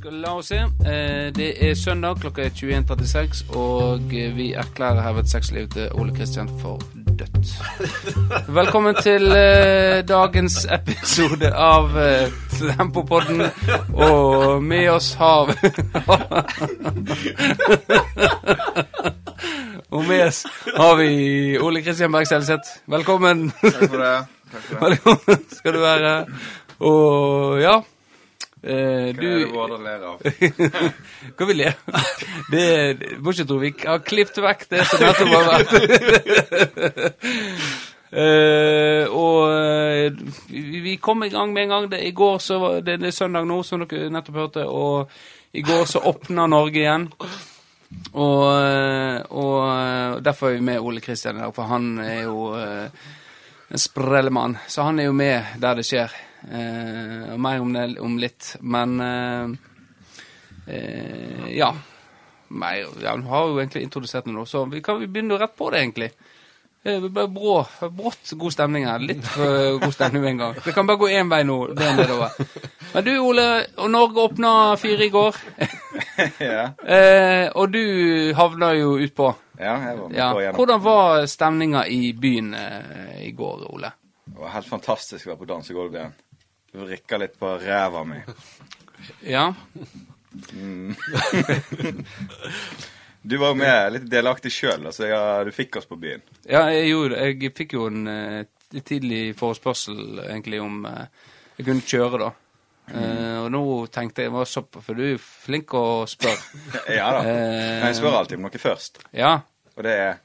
skal la oss se. Eh, Det er søndag, klokka er 21.36, og eh, vi erklærer herved sexlivet til Ole Kristian for dødt. Velkommen til eh, dagens episode av Tempopodden, og med oss har vi Og med oss har vi Ole Kristian Berg Selseth. Velkommen. Takk for det. Takk for det. Velkommen skal du være. Og ja eh, Hva er det Vårdal ler av? Hva vil jeg? Det, det må ikke tro vi har klippet vekk det som nettopp har vært. Uh, og eh, vi, vi kom i gang med en gang. Det, I går så var det, det er søndag nå, som dere nettopp hørte, og i går så åpna Norge igjen. Og, eh, og derfor er vi med Ole Kristian i dag, for han er jo uh, en sprellemann. Så han er jo med der det skjer. Eh, mer om det om litt. Men eh, eh, ja. Mer, ja. Han har jo egentlig introdusert det nå, så vi kan vi begynne rett på det, egentlig. vi Det ble brå, brått god stemning her. Litt for god stemning med en gang. Det kan bare gå én vei nå. Det er nedover. Men du, Ole, og Norge åpna fire i går. ja. Eh, og du havna jo utpå. ja, jeg var med Ja. på igjen. Hvordan var stemninga i byen eh, i går, Ole? Det var helt fantastisk å være på dansegulvet igjen. Vrikka litt på ræva mi. Ja. Du var jo med litt delaktig sjøl, altså ja, du fikk oss på byen. Ja, jeg gjorde. Jeg fikk jo en eh, tidlig forespørsel egentlig om eh, jeg kunne kjøre, da. Eh, og nå tenkte jeg, var såpass, for du er flink å spørre. Ja da. Men jeg spør alltid om noe først, Ja, og det er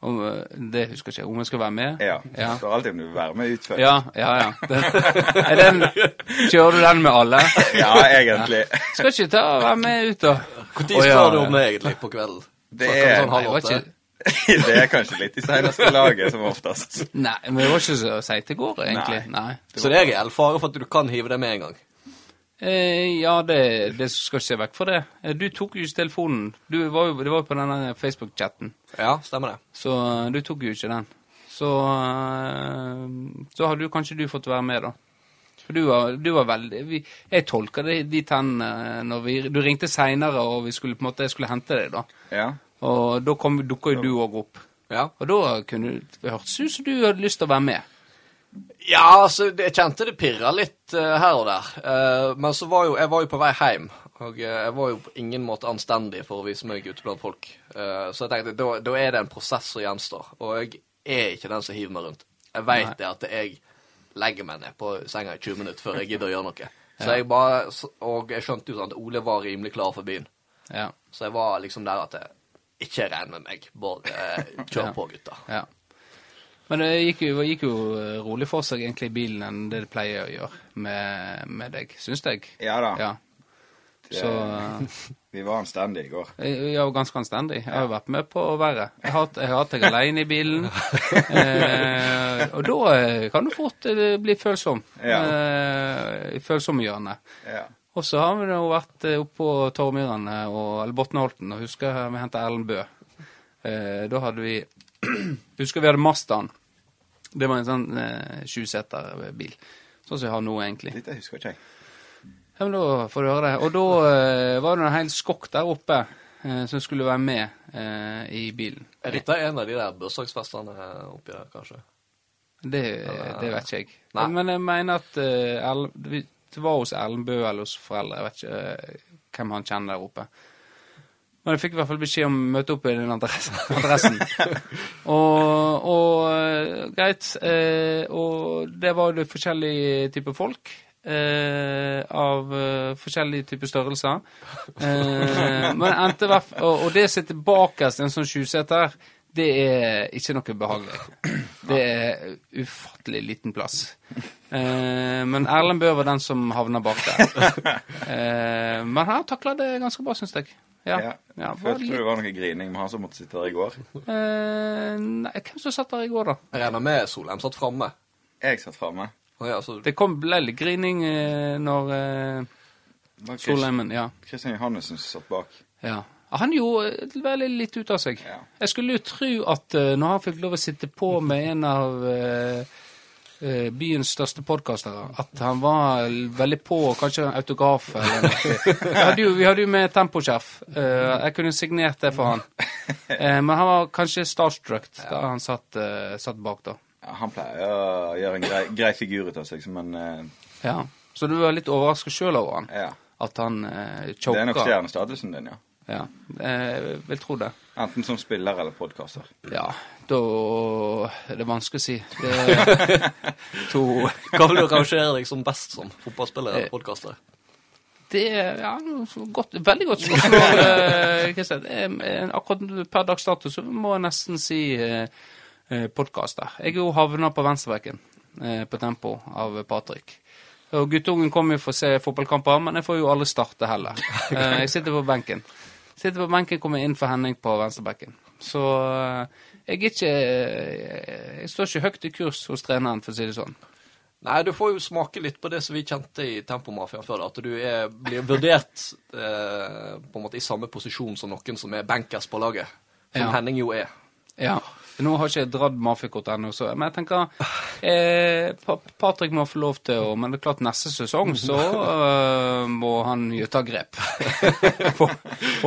om, eh, det husker jeg ikke. Om jeg skal være med? ja. Ja. Jeg spør alltid om du vil være med ut først. Ja, ja, ja. Den, er den, kjører du den med alle? Ja, egentlig. Skal ikke ta og være med ut, da. Når oh, ja, spør du ja. om det egentlig på kvelden? Det er- sånn halv det åtte? Det er kanskje litt i seneste laget, som oftest. nei, men det var ikke så seigt i går, egentlig. Nei. Så det er reell fare for at du kan hive det med en gang? Eh, ja, det, det skal ikke se vekk fra det. Eh, Du tok jo ikke telefonen. Du var jo, det var jo på denne Facebook-chatten, Ja, stemmer det. så eh, du tok jo ikke den. Så, eh, så har du kanskje du fått være med, da. For du var, du var veldig vi, Jeg tolka det dit hen når vi Du ringte seinere, og vi skulle på en måte, jeg skulle hente deg, da. Ja. Og da kom- dukka jo du òg opp. Ja. Og da kunne det hørtes ut som du hadde lyst til å være med. Ja, altså, jeg kjente det pirra litt uh, her og der. Uh, men så var jo jeg var jo på vei hjem, og uh, jeg var jo på ingen måte anstendig for å vise meg ute blant folk. Så jeg tenkte da, da er det en prosess som gjenstår, og jeg er ikke den som hiver meg rundt. Jeg veit det at jeg legger meg ned på senga i 20 minutter før jeg gidder å gjøre noe. Så jeg bare, Og jeg skjønte jo sånn at Ole var rimelig klar for byen. Ja. Så jeg var liksom der at jeg ikke regn med meg. Bare kjør Ja. på, gutta. Ja. Men det gikk jo, gikk jo eh, rolig for seg egentlig i bilen enn det det pleier å gjøre med, med deg, syns jeg. Ja da. Ja. Det- Så eh, Vi var anstendige i går. jeg jeg ganske anstendig. Jeg har jo vært med på å være. jeg har hatt deg alene i bilen. Eh, og da eh, kan du fort eh, bli følsom. Ja. Eh, hjørnet. Ja. Og så har vi jo vært eh, oppe på Torvmyrene eller Botnholten, og husker vi henta Erlend Bø. Eh, da hadde vi Husker vi hadde Mazdaen. Det var en sånn eh, sjuseter-bil. Sånn som jeg har nå, egentlig. Dette husker ikke jeg. Ja, men da får du høre det. Og da eh, var det en hel skokk der oppe eh, som skulle være med eh, i bilen. Er dette en av de der bursdagsfestene oppi der, kanskje? Det, det vet ikke jeg. Nei. Men jeg mener at eh, Erl- vi- det var hos Erlend Bø eller hos foreldre. Jeg vet ikke eh, hvem han kjenner der oppe. Men jeg fikk i hvert fall beskjed om å møte opp i den adressen. og, og eh, greit. eh, og det var jo forskjellige typer folk. eh, av eh, forskjellige typer størrelser. Eh, men endte Og, og det sitter sitte bakerst en sånn sjuseter, det er ikke noe behagelig. Det er ufattelig liten plass. Eh, men Erlend Bøe var den som havna bak der. Eh, men han takla det ganske bra, syns jeg. Ja. Ja. ja Følte du det var noe grining med han som måtte sitte der i går? eh, nei, hvem som satt der i går, da? Jeg regner med Solheim satt framme. Jeg satt framme. Oh, ja, så Det kom litt grining eh, når eh, Solheimen Ja. Kristian Johannessen som satt bak. ja. Han gjorde vel veldig litt ut av seg. Ja. Jeg skulle jo tro at eh, når han fikk lov å sitte på med en av uh, eh, byens største podkastere. At han var veldig på, kanskje en autograf eller noe. Vi hadde jo, vi hadde jo med temposjef. Uh, jeg kunne signert det for han. Uh, men han var kanskje starstruck da han satt, eh, satt bak, da. Ja, han pleier å gjøre en grei, grei figur ut av seg, men eh, Ja. Så du var litt overraska sjøl over han? ja. At han choka? Det er nok stjernestatusen din, ja. Ja, jeg vil tro det. Enten som spiller eller podkaster. Ja, da er det vanskelig å si. Det to Hva vil du rangere deg som best som fotballspiller Eh, eller podkaster? Det er ja, godt, veldig godt spørsmål. eh, Kristian. Eh, Akkurat per dags dato så må jeg nesten si eh, eh, podkaster. Jeg er jo havna på venstrebekken eh, på tempo av Patrick. Og Guttungen kommer jo for å se fotballkamper, men jeg får jo aldri starte heller. Eh, Jeg sitter på benken. Sitter på benken, kommer inn for Henning på venstrebekken. Så eh, jeg er ikke eh, Jeg står ikke høyt i kurs hos treneren, for å si det sånn. Nei, du får jo smake litt på det som vi kjente i Tempomafiaen før. At du er, blir vurdert eh, på en måte i samme posisjon som noen som er bankers på laget. Som Ja. Henning jo er. Ja. Nå har ikke jeg dratt mafiakort ennå, så men jeg tenker eh, Pa- Patrick må få lov til å Men det er klart, neste sesong så eh, må han jo ta grep. for,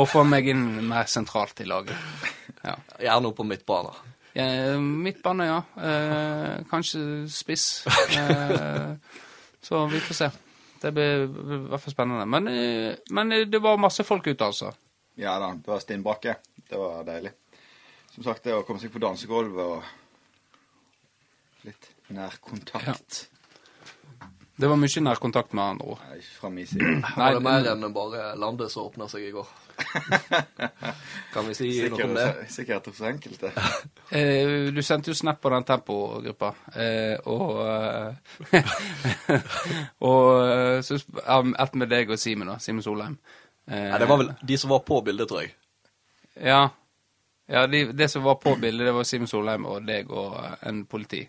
å få meg inn mer sentralt i laget. Ja. Gjerne opp på midtbanen. Ja, Midtbane, ja. Eh, kanskje spiss. Eh, så vi får se. Det blir i hvert fall spennende. Men, eh, men eh, det var masse folk ute, altså. Ja da, det var Stinn Brakke. Det var deilig. Som sagt, det å komme seg på dansegulvet og litt nærkontakt. Det var mye nærkontakt med andre ord. Nei, ikke fra min side. Var det mer enn bare landet som åpna seg i går? Kan vi si noe om det? Sikkert, sikkert hos enkelte. Eh, du sendte jo snap på den tempogruppa, eh, og eh, Og eh, så sp- ett med deg og Simen, da. Simen Solheim. Eh, Nei, det var vel de som var på bildet, tror jeg. Ja. Ja de, det som var på bildet, det var Simen Solheim og deg og eh, en politi.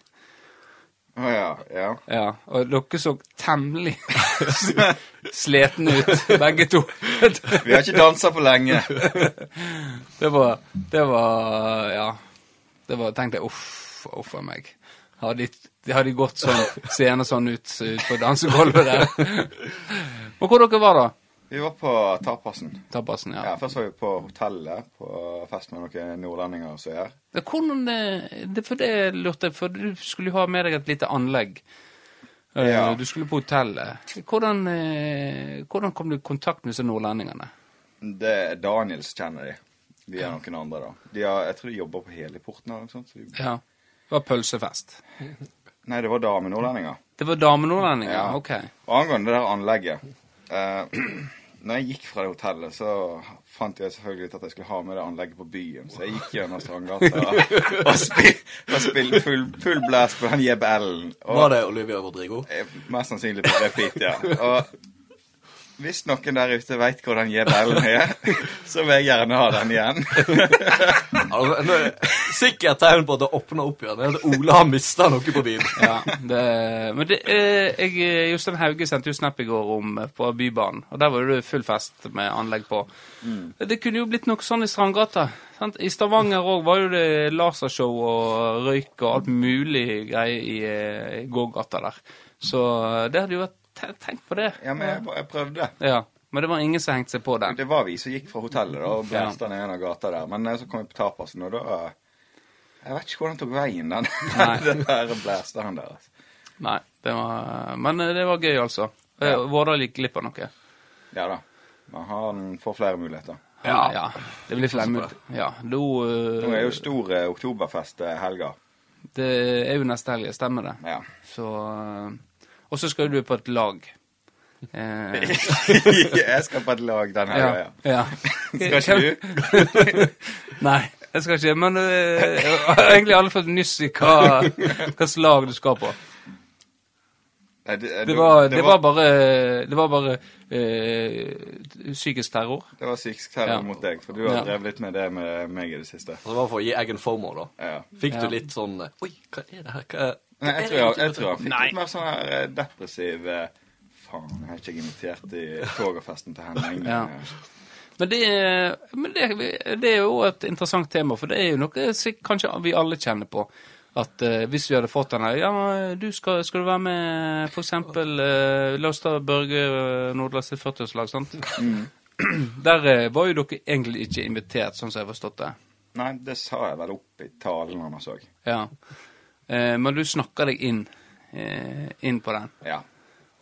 Å ja. Ja. Ja, Og dere så temmelig slitne ut, begge to. Vi har ikke dansa på lenge. Det var Det var Ja. Det var tenkte jeg uff, uff a meg. Har de, de hadde gått sånn, seende sånn ut, ut på dansegulvet der. Og hvor dere var da? Vi var på tapasen. Tapasen, Ja, ja. Først var vi på hotellet på fest med noen nordlendinger som er her. Det, hvordan, eh, det, for det lurte jeg, for du skulle jo ha med deg et lite anlegg. Eh, Ja. Du skulle på hotellet. Hvordan, eh, hvordan kom du i kontakt med disse nordlendingene? Det er Daniels kjenner de. De er noen andre, da. De har, jeg tror de jobber på Heliporten eller noe sånt. Så de, Ja. Det var pølsefest. nei, det var damenordlendinger. Det var damenordlendinger? Ja. Ok. Og angående det der anlegget eh, Når jeg gikk fra det hotellet, så fant jeg selvfølgelig ut at jeg skulle ha med det anlegget på byen. Så jeg gikk gjennom Strandgata og, spil, og spilte full, full blast på den JBL-en. Var det Olivia Rodrigo? Eh, Mest sannsynlig på repeat, ja. Og hvis noen der ute veit hvordan jeg JBL-en er, så vil jeg gjerne ha den igjen. Altså, er Sikkert tegn på at det åpner opp igjen. At Ole har mista noe på bilen. Ja, det, men det, eh, jeg, Jostein Hauge sendte jo snap i går om eh, på Bybanen, og der var det full fest med anlegg på. Det kunne jo blitt noe sånn i Strandgata. Sant? I Stavanger òg var jo det lasershow og røyk og alt mulig greier i, eh, i gågata der. Så eh, det hadde jo vært Tenk på det. Ja, men jeg, jeg prøvde. Ja, Men det var ingen som hengte seg på den. Det var vi som gikk fra hotellet da, og Ja. blæsta ned gjennom gata der. Men eh, så kom vi på tapasen, og da eh, Jeg vet ikke hvordan tok veien, den. Den der blæsteren der. Altså. Nei, det var, men eh, det var gøy, altså. Ja. Vårdal gikk glipp av noe. Ja da. Man han får flere muligheter. Ja, ja. Det blir flere muligheter. Ja, nå uh, Nå er jo stor eh, oktoberfest-helga. Det er jo neste helg, stemmer det. Ja. Så eh, Og så skal du på et lag. Eh, jeg skal på et lag den helga, ja. ja. Skal ikke du? Nei, jeg skal ikke. Men eh, jeg har egentlig alle fått nyss i hva slags lag du skal på. Nei, det, Det var, det var bare, det var bare øh, psykisk terror. Det var psykisk terror Ja. mot deg, for du har Ja. drevet litt med det med meg i det siste. Altså, det var for å gi egen formål, da. Ja. Fikk Ja. du litt sånn Oi, hva er det her? Hva, hva Nei, jeg tror jeg, jeg, tror jeg fikk Nei. litt mer sånn her eh, depressiv eh, Faen, jeg har ikke invitert i togerfesten til Henning. Ja. Men, det, men det, det er jo et interessant tema, for det er jo noe som kanskje vi alle kjenner på. At uh, hvis vi hadde fått den her Ja, du skal, skal du være med for eksempel Laustad La oss ta Børge eh, Nordland sitt 40-årslag, sant? Der uh, var jo dere egentlig ikke invitert, sånn som jeg har forstått det. Nei, det sa jeg vel opp i talen hans så. Ja. Eh, men du snakker deg inn, eh, inn på den. Ja.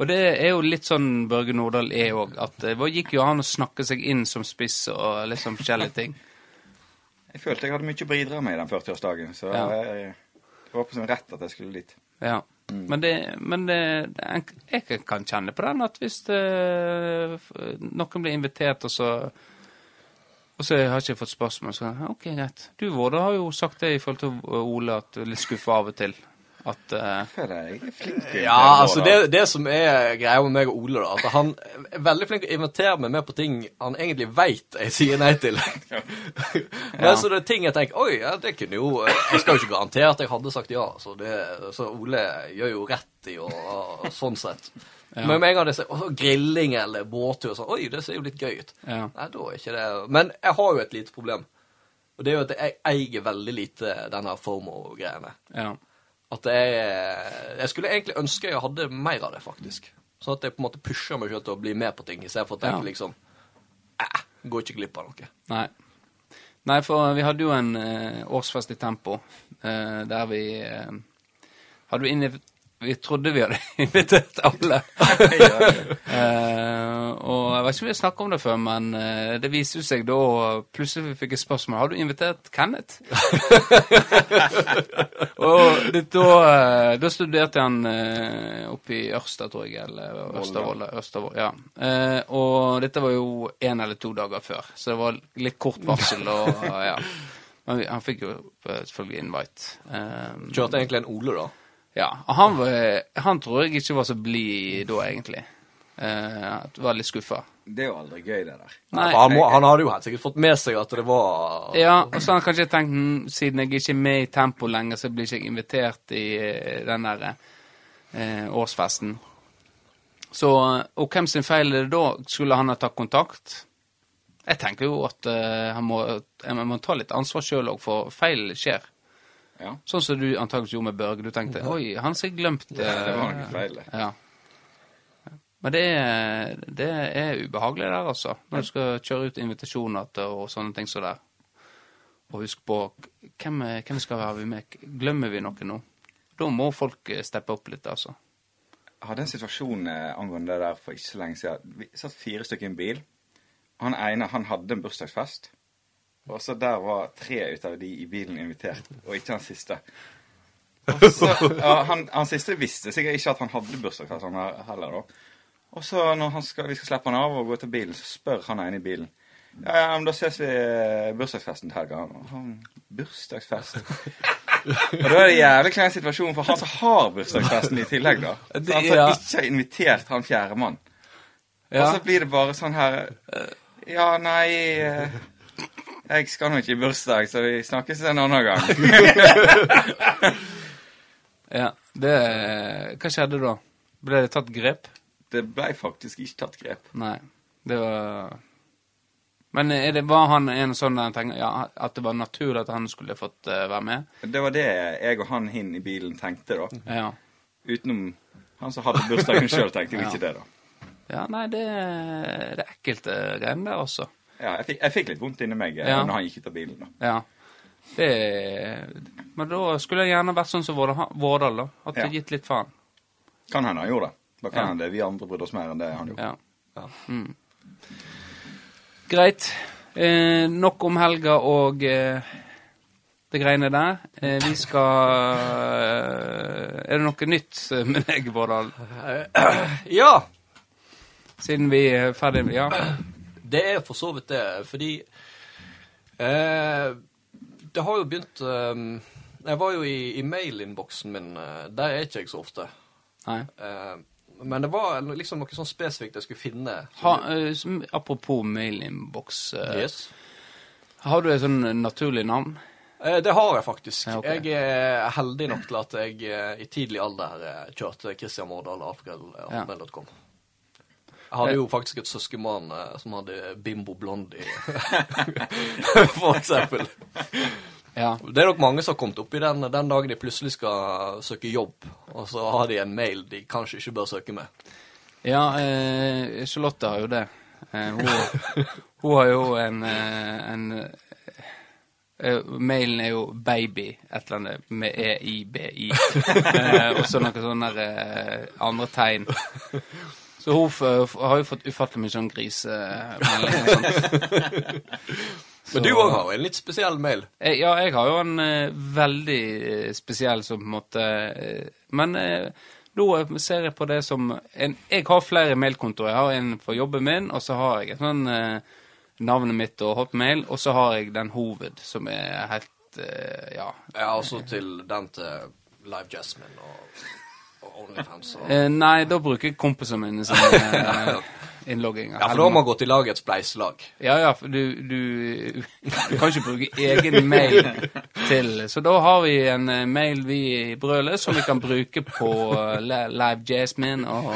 Og det er jo litt sånn Børge Nordahl er òg, at det var- gikk jo an å snakke seg inn som spiss og litt sånn forskjellige ting. Jeg følte jeg hadde mye å bidra med den 40-årsdagen, så Ja. jeg, det var på sin rett at jeg skulle dit. Ja. Men, det, men det, det, jeg kan kjenne på den at hvis det, noen blir invitert, og så og så har jeg ikke fått spørsmål, så OK, greit. Du, Våre, har jo sagt det i forhold til Ole, at du er litt skuffa av og til. At eh, Jeg er flink til Ja, altså det, det som er greia med meg og Ole, da, at han er veldig flink til å invitere meg med på ting han egentlig veit jeg sier nei til. Men så det er ting jeg tenker Oi, ja, det kunne jo Jeg skal jo ikke garantere at jeg hadde sagt ja, så, det, så Ole gjør jo rett i å Sånn sett. Men med en gang det ser «Å, grilling eller båttur sånn Oi, det ser jo litt gøy ut. Ja. Nei, da er ikke det Men jeg har jo et lite problem. Og det er jo at jeg eier veldig lite denne FOMO-greiene. Ja. At jeg, jeg skulle egentlig ønske jeg hadde mer av det, faktisk. Sånn at jeg på en måte pusher meg selv til å bli med på ting, istedenfor å tenke Ja. liksom eh, Går ikke glipp av noe. Nei. Nei, for vi hadde jo en eh, årsfest i Tempo, eh, der vi eh, hadde vi Vi trodde vi hadde invitert alle. uh, og jeg vet ikke om vi har snakket om det før, men uh, det viste seg da Plutselig fikk jeg spørsmål Har du invitert Kenneth. og det, da, uh, da studerte han oppe i Ørsta, tror jeg, eller Østervoll. Østervoll ja. Eh, og dette var jo én eller to dager før, så det var litt kort varsel. og ja. Men vi- han fikk jo selvfølgelig invite. Um, Kjørte egentlig en Ole, da. Ja, og han, var, han tror jeg ikke var så blid da, egentlig. Uh, var litt skuffa. Det er jo aldri gøy, det der. Nei. Han, må, han hadde jo helt sikkert fått med seg at det var Ja, og så har han kanskje tenkt hm, siden jeg ikke er med i Tempo lenger, så blir ikke jeg invitert i eh, den der uh, årsfesten. Så, og hvem sin feil er det da? Skulle han ha tatt kontakt? Jeg tenker jo at uh, han må, jeg må ta litt ansvar sjøl òg, for feil skjer. Ja. Sånn som du antakeligvis gjorde med Børge. Du tenkte oi, han har glemt Det var eh, noe feil. Ja. Men det er, det er ubehagelig der, altså. Når du skal kjøre ut invitasjoner og sånne ting som der. Og husk på hvem, hvem skal være med? Glemmer vi noe nå? Da må folk eh, steppe opp litt, altså. Jeg hadde en situasjon eh, angående det der for ikke så lenge siden. Vi satt fire stykker i en bil. Han ene han hadde en bursdagsfest. Og så der var tre ut av de i bilen invitert, og ikke han siste. Så, ja, han, han siste visste sikkert ikke at han hadde bursdagsfest han heller. da. Og så når han skal, vi skal slippe han av og gå til bilen, så spør han ene i bilen. Ja, ja, men da ses vi i bursdagsfesten til helga. Bursdagsfest? Og da er det en jævlig klein situasjon for han som har bursdagsfesten i tillegg, da. Så han som ikke har invitert han fjerde mann. Og så blir det bare sånn her eh, Ja, nei eh, Jeg skal nå ikke i bursdag, så vi snakkes en annen gang. ja. Det Hva skjedde da? Ble det tatt grep? Det ble faktisk ikke tatt grep. Nei. Det var Men er det, var han en sånn der tenker, ja, at det var naturlig at han skulle fått eh, være med? Det var det jeg og han hin i bilen tenkte, da. Ja. Utenom han som hadde bursdagen sjøl, tenkte jo Ja. ikke det, da. Ja, nei, det, det er ekkelte greiene der også. Ja, jeg fikk, jeg fikk litt vondt inni meg eh, Ja. når han gikk ut av bilen. da. Ja. Det Men da skulle jeg gjerne vært sånn som Vårdal, da. At du Ja. gitt litt faen. Kan hende han gjorde det. Da kan Ja. hende vi andre brydde oss mer enn det han gjorde. Ja. Mm. Greit. Eh, nok om helga og eh, det greiene der. Eh, vi skal eh, Er det noe nytt med deg, Vårdal? Ja! Siden vi er ferdige Ja. Det er for så vidt det, fordi eh, Det har jo begynt eh, Jeg var jo i, i mailinnboksen min. eh, der er ikke jeg så ofte. Nei. Eh, men det var liksom noe sånn spesifikt jeg skulle finne. Ha, eh, som- apropos mailinnboks. Eh, Yes. Har du et sånn naturlig navn? Eh, det har jeg faktisk. Ja, okay. Jeg er heldig nok til at jeg i tidlig alder kjørte Christian Mårdal alfred.com. Jeg hadde jo faktisk et søskenbarn eh, som hadde Bimbo Blondie, for eksempel. Ja. Det er nok mange som har kommet opp i den, den dagen de plutselig skal søke jobb, og så har de en mail de kanskje ikke bør søke med. Ja, eh, Charlotte har jo det. Eh, hun, hun har jo en, eh, en eh, Mailen er jo baby, et eller annet med E EIBI. og så noen sånne andre tegn. Så hun har jo fått ufattelig mye sånn grisemelding. og. Men du Så- òg har jo en litt spesiell mail. Jeg, Ja, jeg har jo en eh, veldig eh, spesiell som på en måte eh, Men eh, nå ser jeg på det som en, Jeg har flere mailkontoer. Jeg har en for jobben min, og så har jeg sånn eh, navnet mitt og hotmail, og så har jeg den hoved, som er helt eh, Ja. Ja, altså til den til Live Jasmine og Onlyfans. Og... Eh, nei, da bruker jeg kompisene mine som eh, innlogginger. Ja, for da har man gått i lag et spleiselag. Ja, ja, for du, du, du kan ikke bruke egen mail til Så da har vi en eh, mail vi i Brølet som vi kan bruke på eh, Live Jasmine og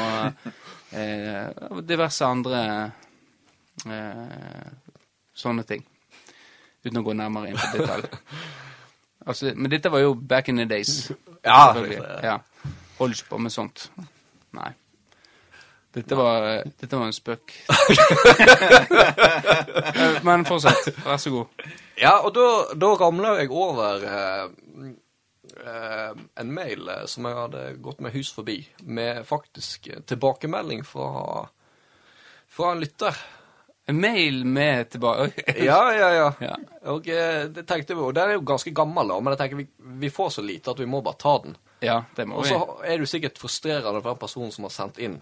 eh, diverse andre eh, sånne ting. Uten å gå nærmere inn på detalj. Altså, men dette var jo back in the days. Ja, det, Ja. Holder ikke på med sånt. Nei. Dette var, dette var en spøk. Eh, Men fortsett. Vær så god. Ja, og da, da ramla jeg over eh, eh, en mail eh, som jeg hadde gått med hus forbi, med faktisk eh, tilbakemelding fra, fra en lytter. En mail med tilbake Ja, ja, ja. Ja. Og eh, det tenkte vi, og den er jo ganske gammel, da, men jeg tenker vi, vi får så lite at vi må bare ta den. Ja, det må Og vi. så er du sikkert frustrerende for den personen som har sendt inn.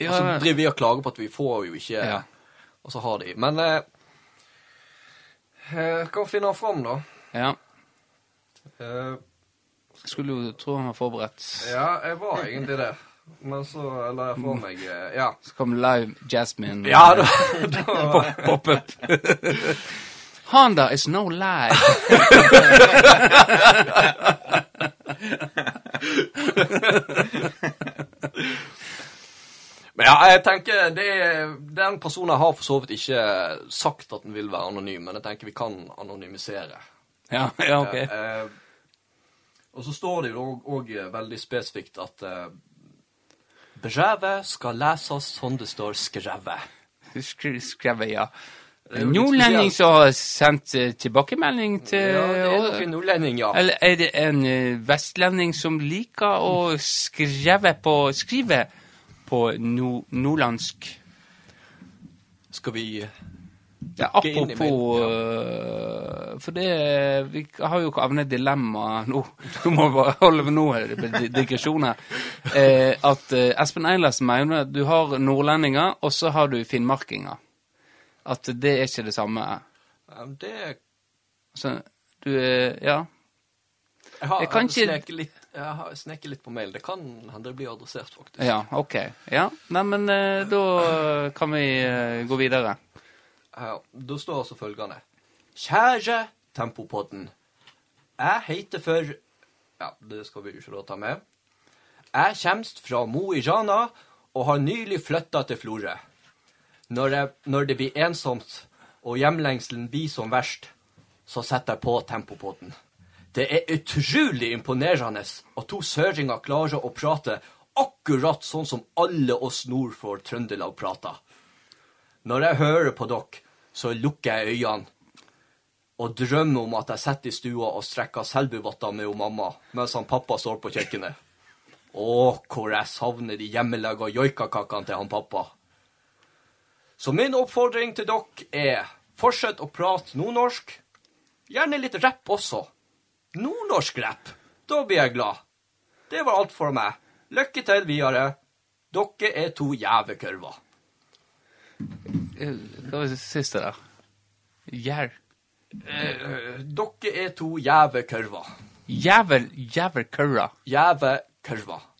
Ja, Og så driver vi og klager på at vi får jo ikke Ja. Og så har de. Men eh, jeg kan finne den fram, da. ja. Eh, Skulle jo tro han var forberedt. ja, jeg var egentlig det. Men så la jeg fra meg eh, Ja. Så kom Live Jasmine. Ja, da, da Pop up. Honda is no lie. Men ja, jeg tenker det, Den personen har for så vidt ikke sagt at den vil være anonym, men jeg tenker vi kan anonymisere. Ja, ja, ok. Eh, og så står det jo òg veldig spesifikt at eh, brevet skal leses sånn det står skrevet. Skrevet, ja. En nordlending som har sendt eh, tilbakemelding til Ja, det er nok en nordlending, ja. Eller er det en eh, vestlending som liker å skrive på Skrive på no, nordlandsk? Skal vi Ja, apropos ja. For det Vi har jo ikke avnet dilemma nå. Du må bare holde med nå, er digresjoner. Eh, at eh, Espen Eilertsen mener at du har nordlendinger, og så har du finnmarkinger. At det er ikke det samme. Det Altså, du er Ja. Jeg har Jeg kan ikke- sneket litt, sneket litt på mail. Det kan hende det blir adressert, faktisk. Ja, OK. Ja, Neimen, eh, da kan vi eh, gå videre. Ja, da står altså følgende. Kjære Tempopodden. Jeg heter for Ja, det skal vi jo ikke ta med. Jeg kommer fra Mo i Rana og har nylig flytta til Florø. Når, jeg, når det blir ensomt og hjemlengselen blir som verst, så setter jeg på Tempopodden. Det er utrolig imponerende at to søringer klarer å prate akkurat sånn som alle oss nord for Trøndelag prater. Når jeg hører på dere, så lukker jeg øynene og drømmer om at jeg sitter i stua og strekker selbuvotter med mamma, mens han pappa står på kjøkkenet. Å, hvor jeg savner de hjemmelaga joikakakene til han pappa. Så min oppfordring til dere er fortsett å prate nordnorsk. Gjerne litt rapp også. Nordnorsk rapp. Da blir jeg glad. Det var alt for meg. Lykke til videre. Dere er to jævekørver. Eh, Hva var det siste der? Jær... Eh, dere er to jævekurver. Jævel, jævel køra.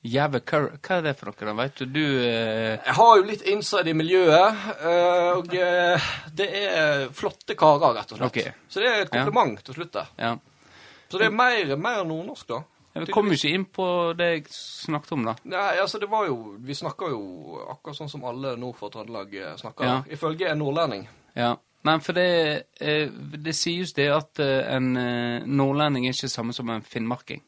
Jævekørver. Jævel. Hva er det for noe, da? Vet du, du eh, Jeg har jo litt inside i miljøet, eh, og eh, det er flotte karer, rett og slett. Okay. Så det er et kompliment til slutt der. Ja. Så det er mer, mer nordnorsk, da. Vi kom jo ikke inn på det jeg snakket om, da. Nei, altså det var jo Vi snakker jo akkurat sånn som alle nord for Trøndelag eh, snakker. Ja. Ifølge en nordlending. Ja. Nei, for det, det sies det at en nordlending er ikke samme som en finnmarking.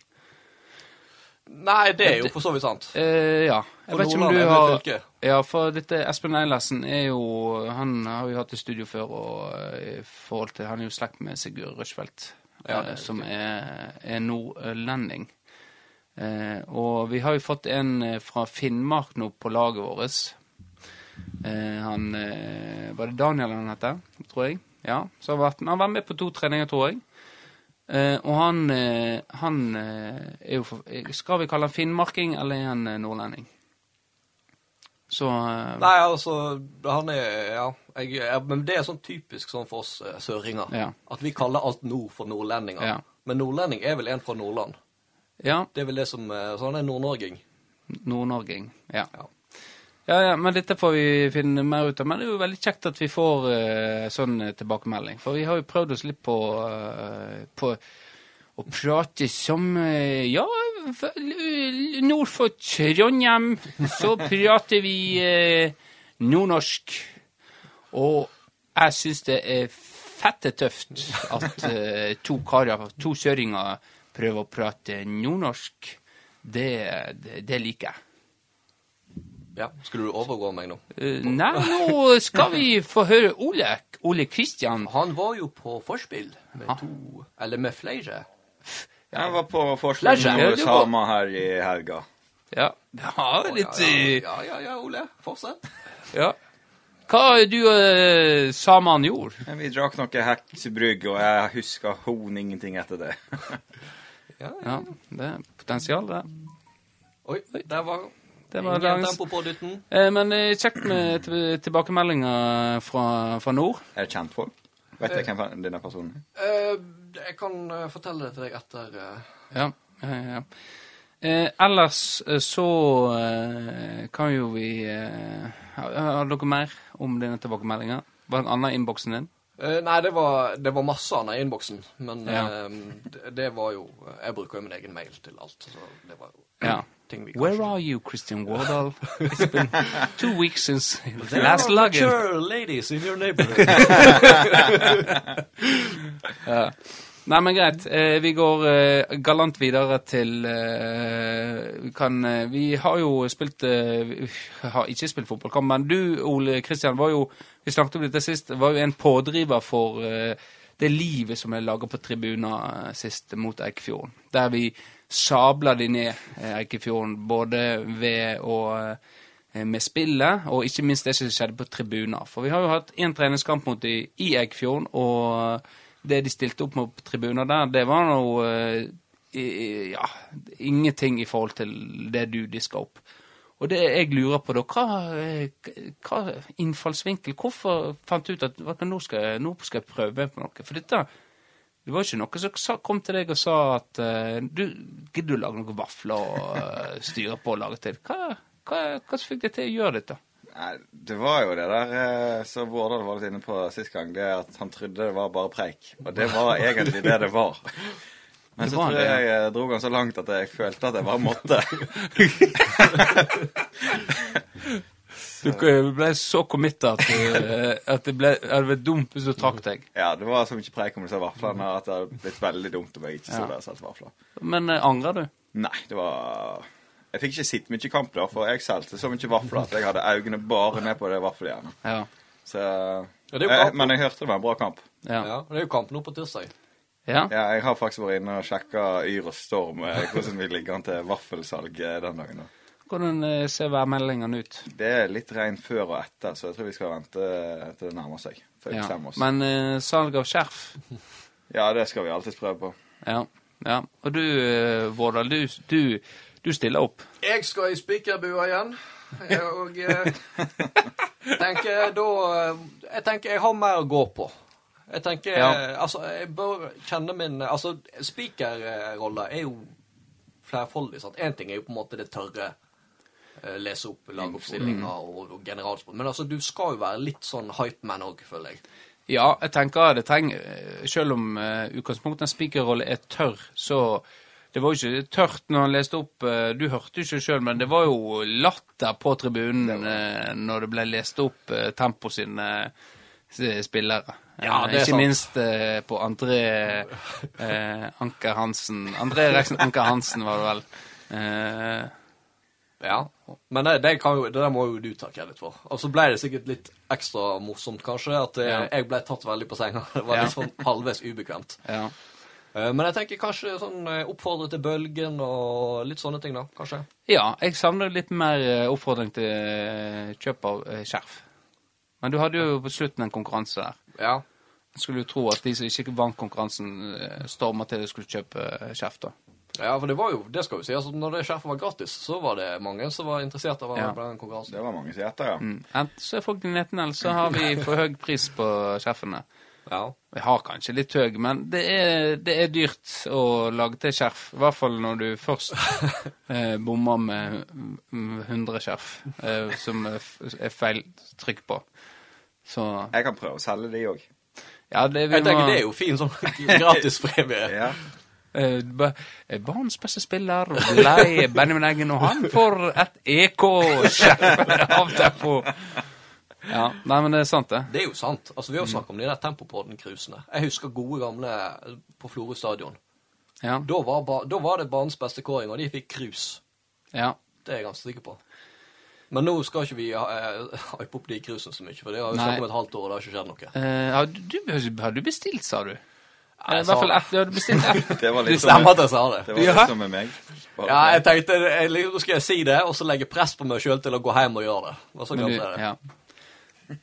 Nei, det er jo for så vidt sant. Eh, ja. Jeg vet ikke om du har. Ja, for dette Espen Eilertsen er jo Han har jo hatt i studio før, og eh, i forhold til Han er jo slekt med Sigurd Rushfeldt, Ja, eh, er som er, er nordlending. Eh, og vi har jo fått en eh, fra Finnmark nå på laget vårt. Eh, han eh, Var det Daniel han heter, tror jeg? Ja. Så har vært, han har vært med på to treninger, tror jeg. Eh, og han, uh, han uh, er jo for, Skal vi kalle han finnmarking, eller er han nordlending? Så Nei, altså, han er Ja. Jeg, jeg, men det er sånn typisk sånn for oss søringer. Ja. At vi kaller alt nord for nordlendinger. Ja. Men nordlending er vel en fra Nordland. Ja. Det er vel det som Så han er nordnorging. Nord-Norging. Ja. Ja. Ja, ja, men dette får vi finne mer ut av. Men det er jo veldig kjekt at vi får uh, sånn eh, tilbakemelding. For vi har jo prøvd oss litt på, uh, på å prate som uh, Ja, nord for Trondheim så prater vi nordnorsk. Og jeg syns det er fette tøft at to karer, to søringer, prøver å prate nordnorsk. Det, det, det liker jeg. Ja. Skulle du overgå meg nå? Eh, nei, nå skal vi få høre Ole. Ole Kristian. Han var jo på forspill med to Eller med flere. Jeg var på forspill med noen samer her i helga. Ja, ja litt ja, eh, ja, ja, ja, Ole. Fortsett. Ja. Hva du uh, samene gjorde? Vi drakk noe heksebrygg, og jeg husker hon ingenting etter det. Ja, ja. Ja, det er potensial, det. Oi, der var Det var dagens eh, Men eh, kjekt med tilbakemeldinger fra, fra nord. Er det kjent folk? Vet jeg hvem denne personen er? Eh, jeg kan fortelle det til deg etter Ja, ja, ja. Eh, ellers så kan jo vi Har dere mer om denne tilbakemeldinga? Var det annet i innboksen din? eh, Nei, det var, det var masse annet i innboksen. Men Ja. det, det var jo Jeg bruker jo min egen mail til alt. Så det var jo Ja. Where are you, Christian Wardal? It's been two weeks since the last login. mature ladies in your neighborhood. Ja. Nei, men greit. Eh, vi går eh, galant videre til eh, vi, kan, eh, vi har jo spilt eh, Vi har ikke spilt fotballkamp, men du, Ole Kristian, var jo Vi snakket om dette sist. Var jo en pådriver for eh, det livet som er laga på tribuner eh, sist mot Eikefjorden. Der vi sabla de ned eh, Eikefjorden, både ved å eh, med spillet, og ikke minst det som skjedde på tribuner. For vi har jo hatt én treningskamp mot de i Eikfjorden, og det de stilte opp med på tribuner der, det var noe eh, Ja, ingenting i forhold til det du diska opp. Og det jeg lurer på da, hva, hva innfallsvinkel Hvorfor fant du ut at nå, skal nå skal jeg prøve på noe? For dette det var ikke noe som kom til deg og sa at eh, du gidder du lage noen vafler og eh, styre på og lage til. Hva, hva, hva fikk deg til å gjøre dette? Nei, det var jo det der så som Vårdal var litt inne på sist gang, det at han trodde det var bare preik. Og det var egentlig det det var. Men så tror jeg jeg dro han så langt at jeg følte at jeg bare måtte. Du ble så committa at, eh, at det ble, hadde vært dumt hvis du trakk deg. Ja, det var så mye preik om disse vaflene at det hadde blitt veldig dumt om jeg ikke Ja. stod der og solgte vafler. Men uh, angrer du? Nei, det var Jeg fikk ikke sett mye kamp da, for jeg solgte så mye vafler at jeg hadde øynene bare ned på det vaffeljernet. Ja. Så Ja, jeg. Men jeg hørte det var en bra kamp. Ja. Ja, det er jo kamp nå på tirsdag. ja. Ja, jeg har faktisk vært inne og sjekka Yr og Storm eh, hvordan vi ligger an til vaffelsalg eh, den dagen. da. Hvordan eh, ser værmeldingene ut? Det er litt regn før og etter, så jeg tror vi skal vente til det nærmer seg. Før vi Ja. oss. Men eh, salg av skjerf? Ja, det skal vi alltids prøve på. Ja. ja. Og du, eh, Vårdal, du, du, du stiller opp? Jeg skal i spikerbua igjen. Og eh, tenker da Jeg tenker jeg har mer å gå på. Jeg tenker Ja. eh, Altså, jeg bør kjenne min Altså, spikerrolla er jo flerfoldig. sant? Én ting er jo på en måte det tørre. Eh, Lese opp lagoppstillinger og, generalsport. Men altså, du skal jo være litt sånn hypeman òg, føler jeg. Ja, jeg tenker det trenger Selv om uh, utgangspunktet en spikerrolle er tørr, så Det var jo ikke tørt når han leste opp eh, Du hørte jo ikke sjøl, men det var jo latter på tribunen eh, når det ble lest opp tempo sine, spillere. Ja, det er Ikke sant. minst på André eh, Anker Hansen. André Reksen Anker Hansen, var det vel. Eh, Ja. Men det, det, kan jo, det der må jo du ta kreditt for. Og så ble det sikkert litt ekstra morsomt, kanskje, at eh, Ja. jeg ble tatt veldig på senga. Det var Ja. litt sånn halvveis ubekvemt. ja. Eh, Men jeg tenker kanskje sånn eh, oppfordre til bølgen og litt sånne ting, da. Kanskje. ja, jeg savner litt mer oppfordring til kjøp av skjerf. Men du hadde jo på slutten en konkurranse der. Ja. Jeg skulle jo tro at de som ikke vant konkurransen, storma til de skulle kjøpe skjerf, da. Ja, for det var jo, det skal vi si, altså når det skjerfet var gratis, så var det mange som var interessert av å være Ja. den konkurransen. Det var mange som gjetta, ja. Mm. Enten så er folk nedten, eller så har vi for høy pris på skjerfene. Ja. Vi har kanskje litt høy, men det er, det er dyrt å lage til skjerf. I hvert fall når du først eh, bommer med mm, 100 skjerf eh, som er feil trykk på. Så Jeg kan prøve å selge de òg. ja, det, vi Jeg tenker må, det er jo fin sånn gratis premie. Ja. Eh, eh, beste spiller ble Benjamin Eggen, og han får et EK-skjerf av Tempo. Ja, nei, men det er sant, det. Det er jo sant. Altså, Vi har snakket om de der Tempopodden-krusene. Jeg husker gode gamle på Florø stadion. Ja, Da var, da var det banens beste kåring, og de fikk krus. ja. Det er jeg ganske sikker på. Men nå skal ikke vi uh, hype opp de krusene så mye, for det har jo snakket om et halvt år, og det har ikke skjedd noe. Eh, har, du, har du bestilt, sa du? Jeg I hvert fall det. ett. Du hadde bestilt ett. Det var litt som stemmer at jeg sa det. det var Ja. litt som med meg. Bare Ja, jeg tenkte jeg, Nå skal jeg si det, og så legge press på meg sjøl til å gå hjem og gjøre det. Og så glemte du- jeg det. ja.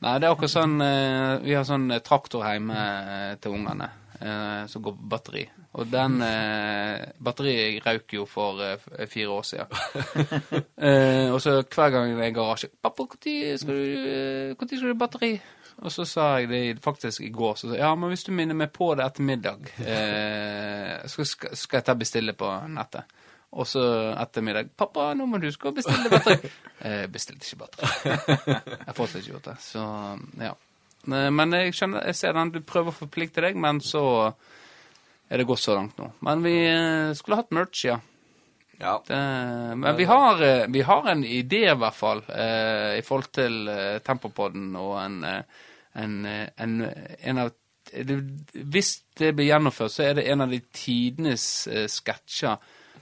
Nei, det er akkurat sånn eh, Vi har sånn eh, traktor hjemme eh, til ungene eh, som går på batteri. Og den eh, batteriet røk jo for eh, fire år siden. eh, og så hver gang det er i garasje 'Pappa, når skal eh, skal du batteri?' Og så sa jeg det faktisk i går. Så sa jeg, ja, men hvis du minner meg på det etter middag, eh, så skal, skal jeg ta bestille på nettet. Og så etter middag 'Pappa, nå må du huske å bestille batteri.' Eh, bestilte ikke batteri. Jeg fortsatt ikke gjort det. Så ja. Men jeg skjønner, jeg ser den, du prøver å forplikte deg, men så er det gått så langt nå. Men vi eh, skulle hatt merch, ja. Ja. Det, men vi har, eh, vi har en idé, i hvert fall, eh, i forhold til eh, Tempopodden og en, eh, en, eh, en, en av det, Hvis det blir gjennomført, så er det en av de tidenes eh, sketsjer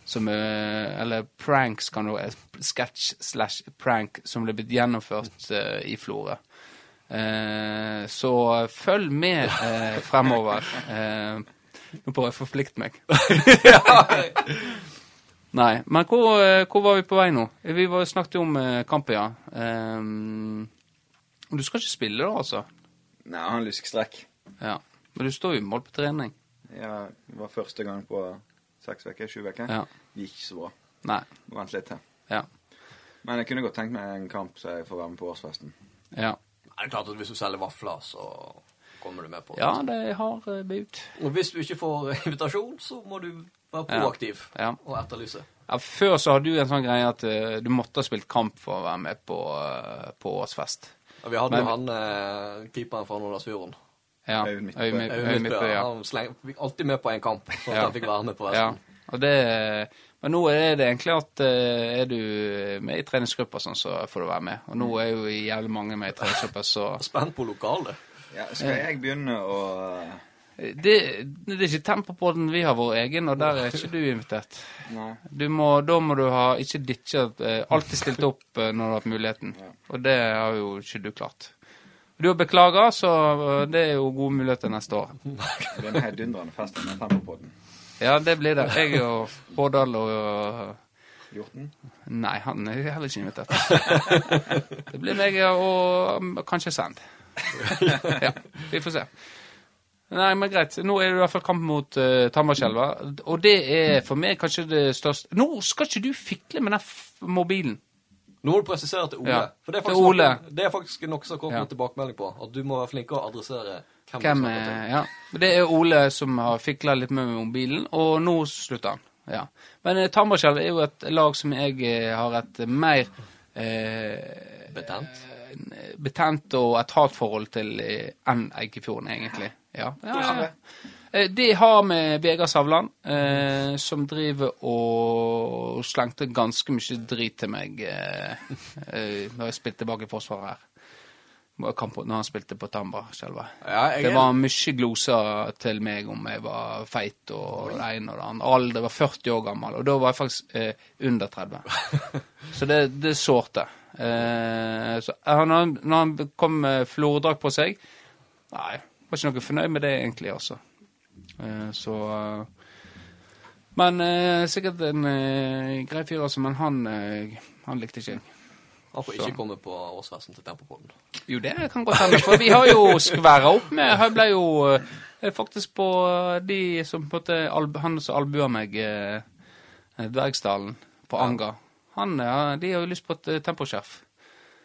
som er Eller pranks, kan du Sketsj slash prank som ble blitt gjennomført i Florø. Eh, så følg med fremover. Eh, nå prøver jeg å forplikte meg. Nei, men hvor, eh, hvor var vi på vei nå? Vi var, snakket jo om eh, kampen, ja. Um, du skal ikke spille da, altså? Nei, jeg har en lyskstrekk. Ja. Men du står jo i mål på trening. Ja, det var første gang på seks uker, sju uker. Ja. Det gikk ikke så bra. Nei. Må Vent litt til. Ja. Men jeg kunne godt tenkt meg en kamp så jeg får være med på årsfesten. Ja, Det er klart at hvis du selger vafler, så kommer du med på det. ja det har uh. Og hvis du ikke får invitasjon, så må du være proaktiv Ja. og etterlyse. ja. Før så hadde du en sånn greie at uh, du måtte ha spilt kamp for å være med på, uh, på årsfest. Ja, vi hadde Men- jo han uh, keeperen fra Nordlandsfjorden. Ja. Øyvind Midtbø. Ja. Han sleng, fikk alltid med på en kamp, så at Ja. han fikk være med på Ja, og det, men nå er det egentlig at er du med i treningsgrupper, sånn, så får du være med. Og nå er jo jævlig mange med i treningsgrupper, så Spent på lokalet. Ja, skal jeg begynne å det, det er ikke tempo på den vi har vår egen, og der er ikke du invitert. Du må, da må du ha ikke ditcha eh, Alltid stilt opp eh, når du har hatt muligheten. Og det har jo ikke du klart. Du har beklaga, så eh, det er jo gode muligheter neste år. Det blir en heidundrende fest med Tempopodden. Ja, det blir det. Jeg og Hårdal og Hjorten? Nei, han er heller ikke invitert. Det blir meg og kanskje Sand. Ja, vi får se. Nei, men greit. Nå er det i hvert fall kamp mot uh, Tambarskjelva. Og det er for meg kanskje det største Nå skal ikke du fikle med den mobilen. Nå må du presisere til Ole. Ja, For det er faktisk, Ole. Noe, det er faktisk noe som har kommet Ja. tilbakemelding på. At du må være flink til å adressere hvem, Hvem du til. Ja. Det er Ole som har fikla litt med mobilen, og nå slutter han. Ja. Men uh, Tambarskjelv er jo et lag som jeg uh, har et mer uh, Betent? betent og et hatforhold til eh, enn Eikefjorden, egentlig. Ja. Ja, ja. Eh, Det har med Vegard Savland, eh, som driver og slengte ganske mye drit til meg eh, eh, når jeg spilte tilbake i Forsvaret her. når han spilte på Tamba. selve. Ja, jeg Det var mye gloser til meg om jeg var feit og det ene og det andre. Alder var 40 år gammel, og da var jeg faktisk eh, under 30. Så det, det sårte. Eh, så når han- når han kom med flordrakt på seg Nei, var ikke noe fornøyd med det egentlig, altså. Eh, så eh, Men eh, sikkert en grei fyr, altså. Men han, han likte ikke jeg. Han får ikke komme på årsfesten til Tempopodden. Jo, det kan godt hende. For vi har jo skværa opp med Han ble jo faktisk på de som på en måte Han som albua meg, Dvergsdalen, på Anga. Han, ja, de har jo lyst på et temposkjerf.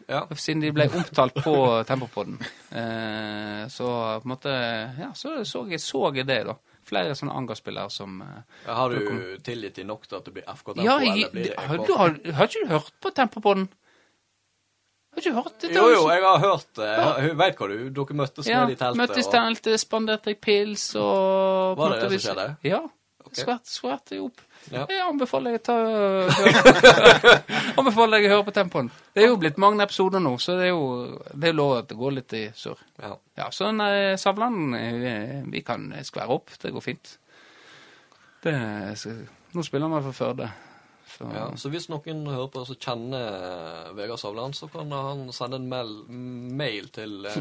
Ja. Siden de ble omtalt på Tempopodden. Eh, så på en måte Ja, så så jeg, så jeg det, da. Flere sånne Anga-spillere som eh, Ja, Har du tilgitt dem nok til at det blir FK Tempo? Ja, eller jeg, det har, du, har, har ikke du hørt på Tempopodden? Har ikke du hørt det? Jo, jo, jeg har hørt det. Hun vet hva du Dere møttes Ja, nede i teltet. møttes i og- teltet, spanderte jeg pils og Var det det som skjedde? Ja. Okay. Skvatt, skvatt jeg opp. Ja. Jeg anbefaler jeg, ta Anbefaler jeg å høre på tempoen. Det er jo blitt mange episoder nå, så det er jo det er lov at det går litt i surr. Ja. Ja, så Savland, eh, vi kan skvære opp. Det går fint. Det, nå spiller vi for Førde. Så, Ja, så hvis noen hører på og kjenner Vegard Savland, så kan han sende en mail, mail til uh,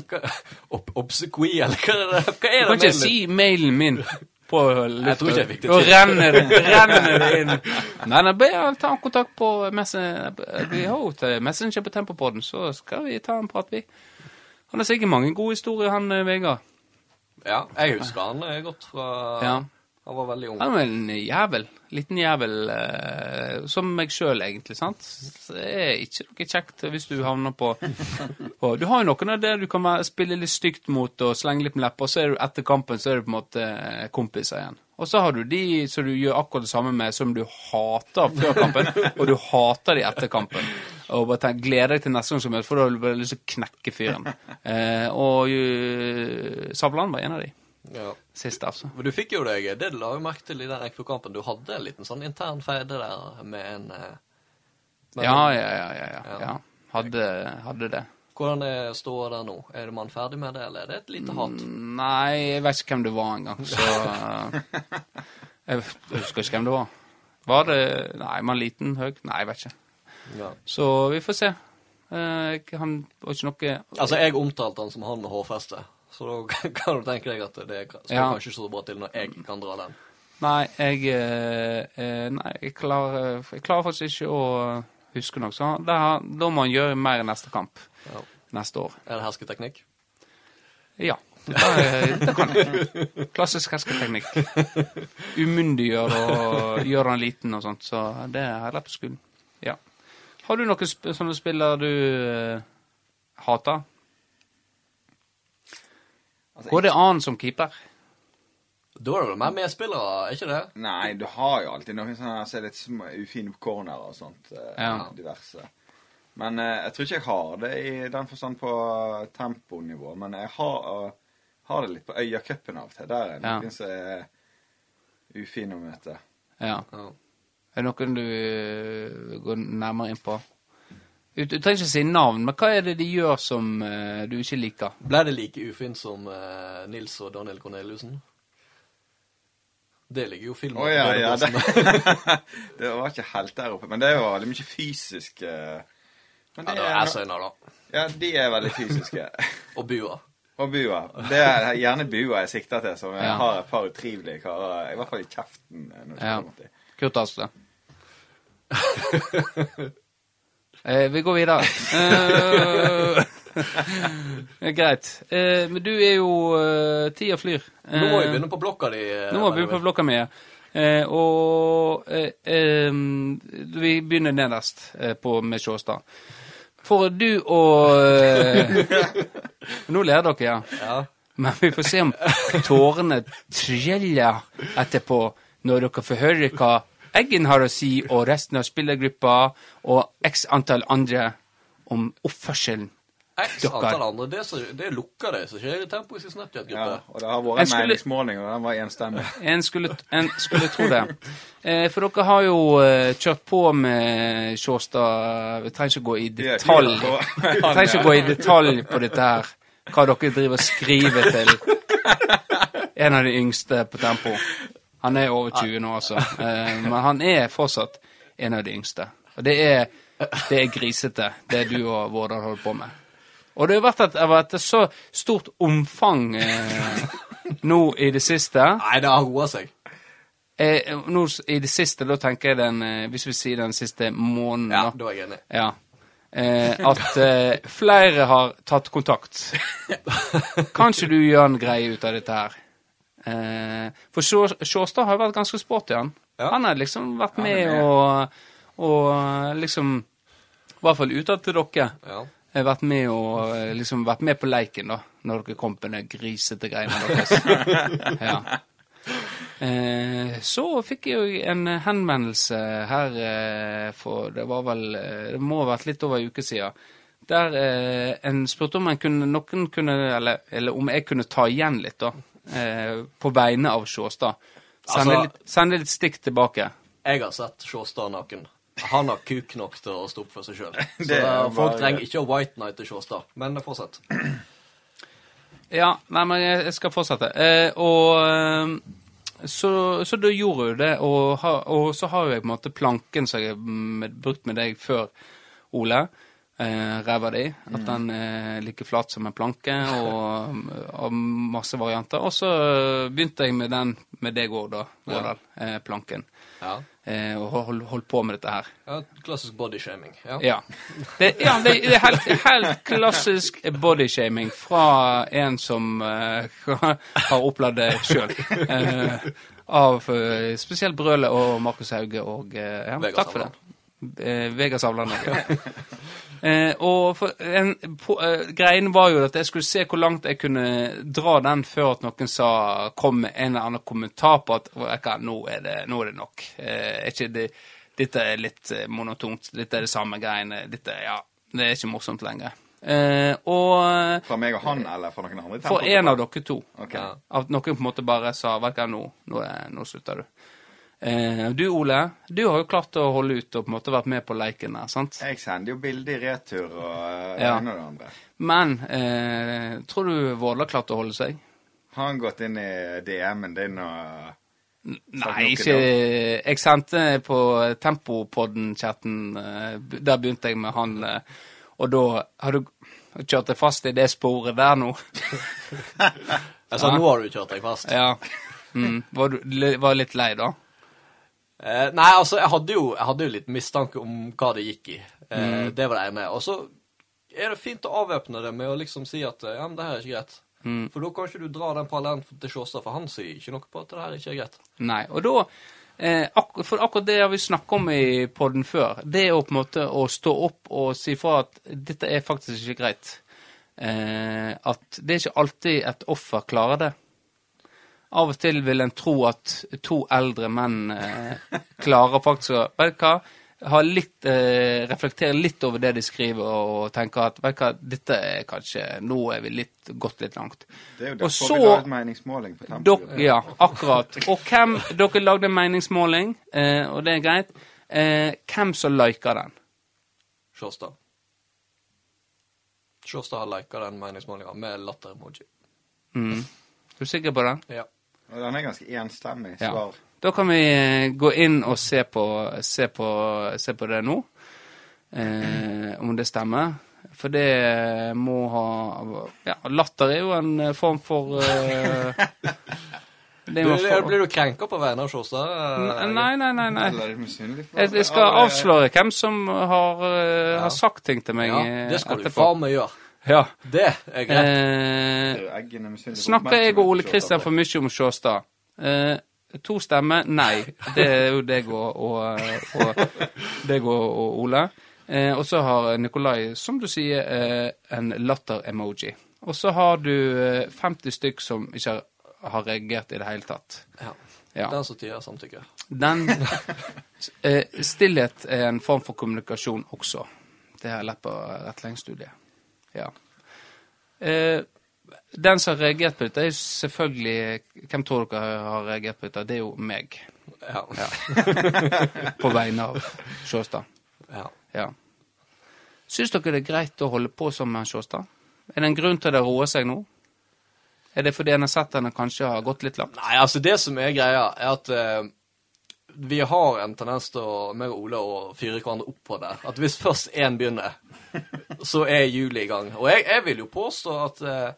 Obsequi, eller hva er det? Hva Du er kan ikke ikke si mailen min på lufta. Jeg tror ikke jeg fikk det Og til. renner det, renner det inn. Nei, nei, bare ta kontakt på Messenger. Jo Messenger på Tempopodden, så skal vi ta en prat, vi. Han har sikkert mange gode historier, han eh, Vegard. Ja, jeg husker han eh, godt fra Ja. Han var veldig ung. Han var en jævel. Liten jævel. Eh, som meg sjøl, egentlig. sant? Det er ikke noe kjekt hvis du havner på, på Du har jo noen av det du kan spille litt stygt mot og slenge litt med leppa, og så er du etter kampen så er du på en måte eh, kompiser igjen. Og så har du de som du gjør akkurat det samme med, som du hater før kampen, og du hater de etter kampen. Og bare tenk, gleder deg til neste gang som møtes, for da har du bare lyst til å knekke fyren. Eh, og uh, Savland var en av de Ja. siste, altså. Men du fikk jo deg Det la jeg merke til i den ekvokampen Du hadde en liten sånn intern feide der med en eh, med Ja, ja, ja. ja, ja. Ja. Hadde, hadde det. Hvordan er ståa der nå? Er man ferdig med det, eller er det et lite hat? Nei, jeg vet ikke hvem det var engang, så Jeg husker ikke hvem det var. Var det Nei, man liten, høy? Nei, jeg vet ikke. Ja. Så vi får se. Eh, han var ikke noe Altså, jeg omtalte han som han med hårfeste, så da kan du tenke deg at det skal Ja. kanskje så bra til når jeg kan dra den. Nei, jeg eh, eh, Nei, jeg klarer, jeg klarer faktisk ikke å huske noe. Så da må han gjøre mer i neste kamp. Ja. Neste år. Er det hersketeknikk? Ja. Det, det kan jeg. Klassisk hersketeknikk. Umyndiggjør og gjør han liten og sånt. Så det er rett på skolen. Ja. Har du noen sp sånne spillere du eh, hater? Altså, Går det an som keeper? Da er det vel mer medspillere, er ikke det? Nei, du har jo alltid noen sånne som er litt ufine på corner og sånt. eh, Ja. Diverse. Men eh, jeg tror ikke jeg har det i den forstand på temponivå. Men jeg har, eh, har det litt på Øyacupen av og til. Der er det Ja. noen som er ufine å møte. Ja. Ja. Er det noen du går nærmere inn på? Du, du trenger ikke si navn, men hva er det de gjør som eh, du ikke liker? Ble det like ufint som eh, Nils og Daniel Corneliussen? Det ligger jo i filmen. Å ja, ja. Det, Det, det var ikke helt der oppe. Men det er jo veldig mye fysisk eh, Men ja, det er, er Søyner, da. ja, de er veldig fysiske. Og Bua. Og bua. Det er gjerne bua jeg sikter til, som Ja. har et par utrivelige karer. I hvert fall i kjeften. eh, det Ja. Kurt Asle. eh, vi går videre. Eh, greit. Eh, men du er jo eh, Tida flyr. Nå må vi Eh, begynne på blokka di. eh, Nå må vi begynne på blokka mi. ja. Eh, og vi begynner nederst på, med Sjåstad. For du og Nå ler dere, ja. Ja. Men vi får se om tårene triller etterpå, når dere får høre hva Eggen har å si, og resten av spillergruppa, og x antall andre, om oppførselen X antall andre. Det, så, det lukker det som skjer i Tempo i sin Ja, Snapchat-gruppe. og det har vært en skulle- meningsmåling, og den var enstemmig. En skulle, en skulle tro det. Eh, for dere har jo eh, kjørt på med Sjåstad Vi trenger ikke gå i detalj. vi Vi trenger ikke gå i detalj på dette her. Hva dere driver og skriver til en av de yngste på Tempo. Han er over 20 nå, altså. Eh, men han er fortsatt en av de yngste. Og det er, det er grisete, det du og Vårdal holder på med. Og det har vært et, det har vært et så stort omfang eh, nå i det siste. Nei, det har roa seg. Eh, nå I det siste, da tenker jeg den eh, Hvis vi sier den siste måneden, Ja, da. er jeg enig. Ja. Eh, at eh, flere har tatt kontakt. Kan ikke du gjøre en greie ut av dette her? Eh, for Sjåstad har jo vært ganske sporty, han. Ja. Han har liksom vært med, ja, med og, og liksom I hvert fall utad til dere. Ja. har vært med og eh, liksom vært med på leiken, da, når dere kom på den grisete greiene deres. ja. Eh, så fikk jeg jo en henvendelse her eh, for Det var vel eh, Det må ha vært litt over en uke siden. Der eh, en spurte om kunne, noen kunne eller, eller om jeg kunne ta igjen litt, da. Eh, på vegne av Sjåstad. Send, Altså- litt, sende litt stikk tilbake. Jeg har sett Sjåstad naken. Han har kuk nok til å stå opp for seg sjøl. Eh, folk trenger ikke å white night til Sjåstad. Men fortsett. Ja, nei, men jeg, skal fortsette. Eh, og eh, så, så da gjorde du det, og, og så har jo jeg på en måte planken som jeg har brukt med deg før, Ole. Eh, ræva di. At den er like flat som en planke, og, og masse varianter. Og så begynte jeg med den med deg òg, da, Vårdal. Eh, planken. Ja. Eh, og hold, holdt på med dette her. ja klassisk bodyshaming. Ja. Ja. Det, ja, det, det er helt, helt klassisk bodyshaming fra en som eh, har opplevd det sjøl. av eh, spesielt Brøle og Markus Hauge og eh, ja, Takk for det. Eh, Vegard Savland ja. Eh, og for en, på, eh, greien var jo at jeg skulle se hvor langt jeg kunne dra den før at noen sa, kom med en eller annen kommentar på at «Vet nå, er det, nå er det nok. Eh, er ikke det, dette er litt eh, monotont. Dette er det samme greiene. Dette, ja, det er ikke morsomt lenger. Eh, og Fra meg og han, eller fra noen andre? for en av dere to. Ok. Ja. At noen på en måte bare sa vet du hva, nå, nå, er- nå slutter du. Eh, du Ole, du har jo klart å holde ut og på en måte vært med på leiken der, sant? Jeg sender jo bilde i retur og eh, det Ja. ene og det andre. Men eh, tror du Våle har klart å holde seg? Har han gått inn i DM-en din og Nei, ikke Jeg sendte på Tempopodden-chatten eh, Der begynte jeg med han, eh, og da har du kjørt deg fast i det sporet der nå. Altså, nå har du kjørt deg fast. Ja. Mm. Var du var litt lei, da? Eh, nei, altså, jeg hadde, jo, jeg hadde jo litt mistanke om hva det gikk i. Eh, Mm. Det var det ene. Og så er det fint å avvæpne det med å liksom si at eh, ja, men det her er ikke greit. Mm. For da kan ikke du dra den parallellen til Sjåstad, for han sier ikke noe på at det her ikke er greit. Nei. Og da eh, ak For akkurat det har vi snakket om i podden før. Det er å på en måte å stå opp og si fra at dette er faktisk ikke greit. Eh, at det er ikke alltid et offer klarer det. Av og til vil en tro at to eldre menn eh, klarer faktisk å Vet du hva? Ha litt, eh, reflektere litt over det de skriver, og tenke at vet du hva, dette er kanskje Nå er vi litt, gått litt langt. Det er jo derfor så- vi lagde meningsmåling på Tempo. Ja, akkurat. Og hvem Dere lagde en meningsmåling, eh, og det er greit. Eh, hvem som liker den? Sjåstad. Sjåstad har liket den meningsmålinga med latter-emoji. Mm. Er du sikker på det? Ja. Og den er ganske enstemmig Ja. svar. Da kan vi eh, gå inn og se på, se på, se på det nå. Eh, om det stemmer. For det må ha Ja, latter er jo en form for eh, det Du, blir du krenka på vegne av Sjåstad? eh, Nei, nei, nei. nei. Jeg, jeg skal avsløre hvem som har, eh, Ja. har sagt ting til meg Ja, det skal du etterpå. faen meg gjøre. Ja. Det er greit. Eh, er snakker jeg og Ole Kristian for mye om Sjåstad? Eh, to stemmer? Nei. Det er jo deg og, og, og, deg og, og Ole. Eh, og så har Nikolai, som du sier, eh, en latter-emoji. Og så har du eh, 50 stykk som ikke har, har reagert i det hele tatt. Ja. Ja. Den som tider samtykker. Den eh, Stillhet er en form for kommunikasjon også. Det har jeg lært på rettledningsstudiet. Ja. Eh, den som har reagert på dette, er selvfølgelig Hvem tror dere har reagert på dette? Det er jo meg, Ja. på vegne av Sjåstad. ja. Ja. Syns dere det er greit å holde på som Sjåstad? Er det en grunn til det roer seg nå? Er det fordi en har sett henne kanskje har gått litt langt? Nei, altså det som er greia, er at eh, vi har en tendens til å, meg og Ole, å fyre hverandre opp på det. At hvis først én begynner, så er hjulet i gang. Og jeg, jeg vil jo påstå at eh,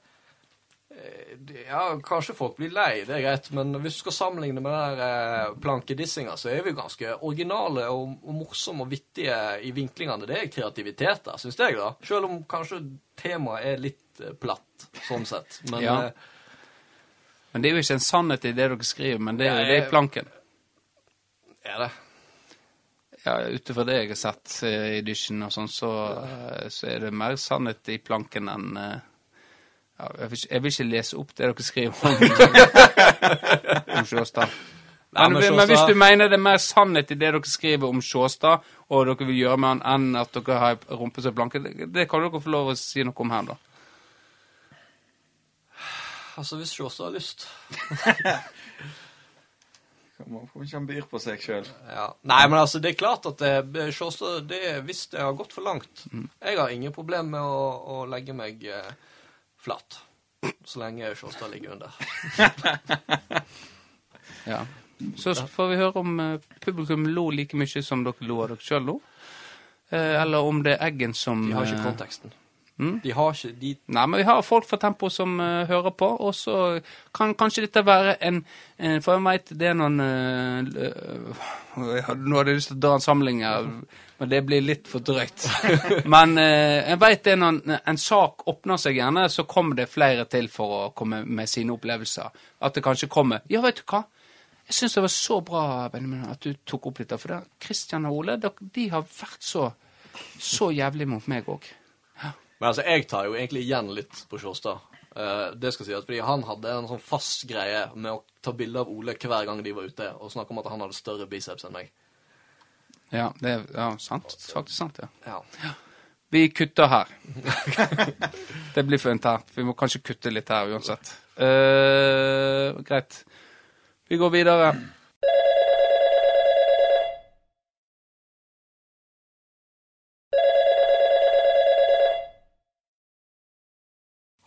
eh, ja, kanskje folk blir lei, det er greit, men hvis du skal sammenligne med den der eh, plankedissinga, så er vi ganske originale og, og morsomme og vittige i vinklingene. Det er kreativitet der, syns jeg, da. Selv om kanskje temaet er litt platt, sånn sett. Men Ja. Men det er jo ikke en sannhet i det dere skriver, men det er det i planken. Er det. Ja, ut ifra det jeg har sett eh, i dysjen og sånn, så, eh, så er det mer sannhet i planken enn eh, ja, jeg, vil, ikke- jeg vil ikke lese opp det dere skriver om, om Sjåstad. Nei, Men, men men, hvis du mener det er mer sannhet i det dere skriver om Sjåstad, og dere vil gjøre med han enn at dere har rumpe som er det, det kan dere få lov å si noe om her, da. Altså, hvis Sjåstad har lyst. Hvorfor ikke han byr på seg sjøl? Ja. Nei, men altså, det er klart at det, Sjåstad, det, hvis det har gått for langt Jeg har ingen problem med å, å legge meg eh, flat. Så lenge Sjåstad ligger under. Ja. Så får vi høre om eh, publikum lo like mye som dere lo av dere sjøl nå. Eh, eller om det er Eggen som De har ikke eh, konteksten. De har ikke de Nei, men vi har folk fra Tempo som uh, hører på, og så kan kanskje dette være en, en For jeg veit det er noen uh, uh, Nå hadde jeg lyst til å dra en samling her, men det blir litt for drøyt. men jeg veit det er noen En sak åpner seg gjerne, så kommer det flere til for å komme med sine opplevelser. At det kanskje kommer Ja, vet du hva? Jeg syns det var så bra, Benjamin, at du tok opp dette. For det, Christian og Ole, de har vært så så jævlig mot meg òg. Men altså, jeg tar jo egentlig igjen litt på Sjåstad. Uh, det skal sies, fordi han hadde en sånn fast greie med å ta bilde av Ole hver gang de var ute, og snakke om at han hadde større biceps enn meg. Ja, det er ja, sant. Faktisk sant, ja. Ja. Vi kutter her. det blir for internt. Vi må kanskje kutte litt her uansett. Uh, greit. Vi går videre.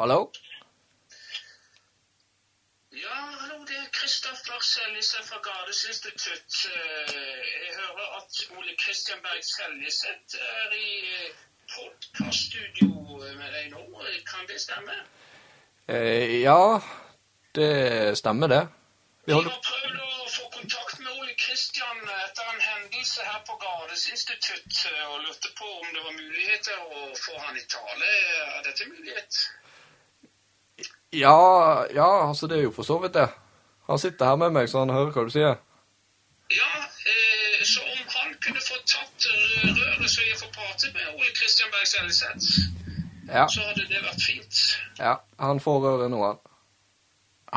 Hallo? Ja, hallo, det er Kristoffer Seljeseth fra Gardes institutt. Eh, Jeg hører at Ole Kristian Berg Seljeseth er i podkaststudio med deg nå. Kan det stemme? Eh, ja, det stemmer, det. Vi har prøvd å få kontakt med Ole Kristian etter en hendelse her på Gardes institutt, eh, og lurte på om det var muligheter å få han i tale. Er dette mulighet? Ja, ja, altså, det er jo for så vidt det. Han sitter her med meg, så han hører hva du sier. Ja, eh, så om han kunne få tatt røret så jeg får prate med Ole Kristian Berg Seljeseth, Ja, så hadde det vært fint. ja, han får røret nå, han.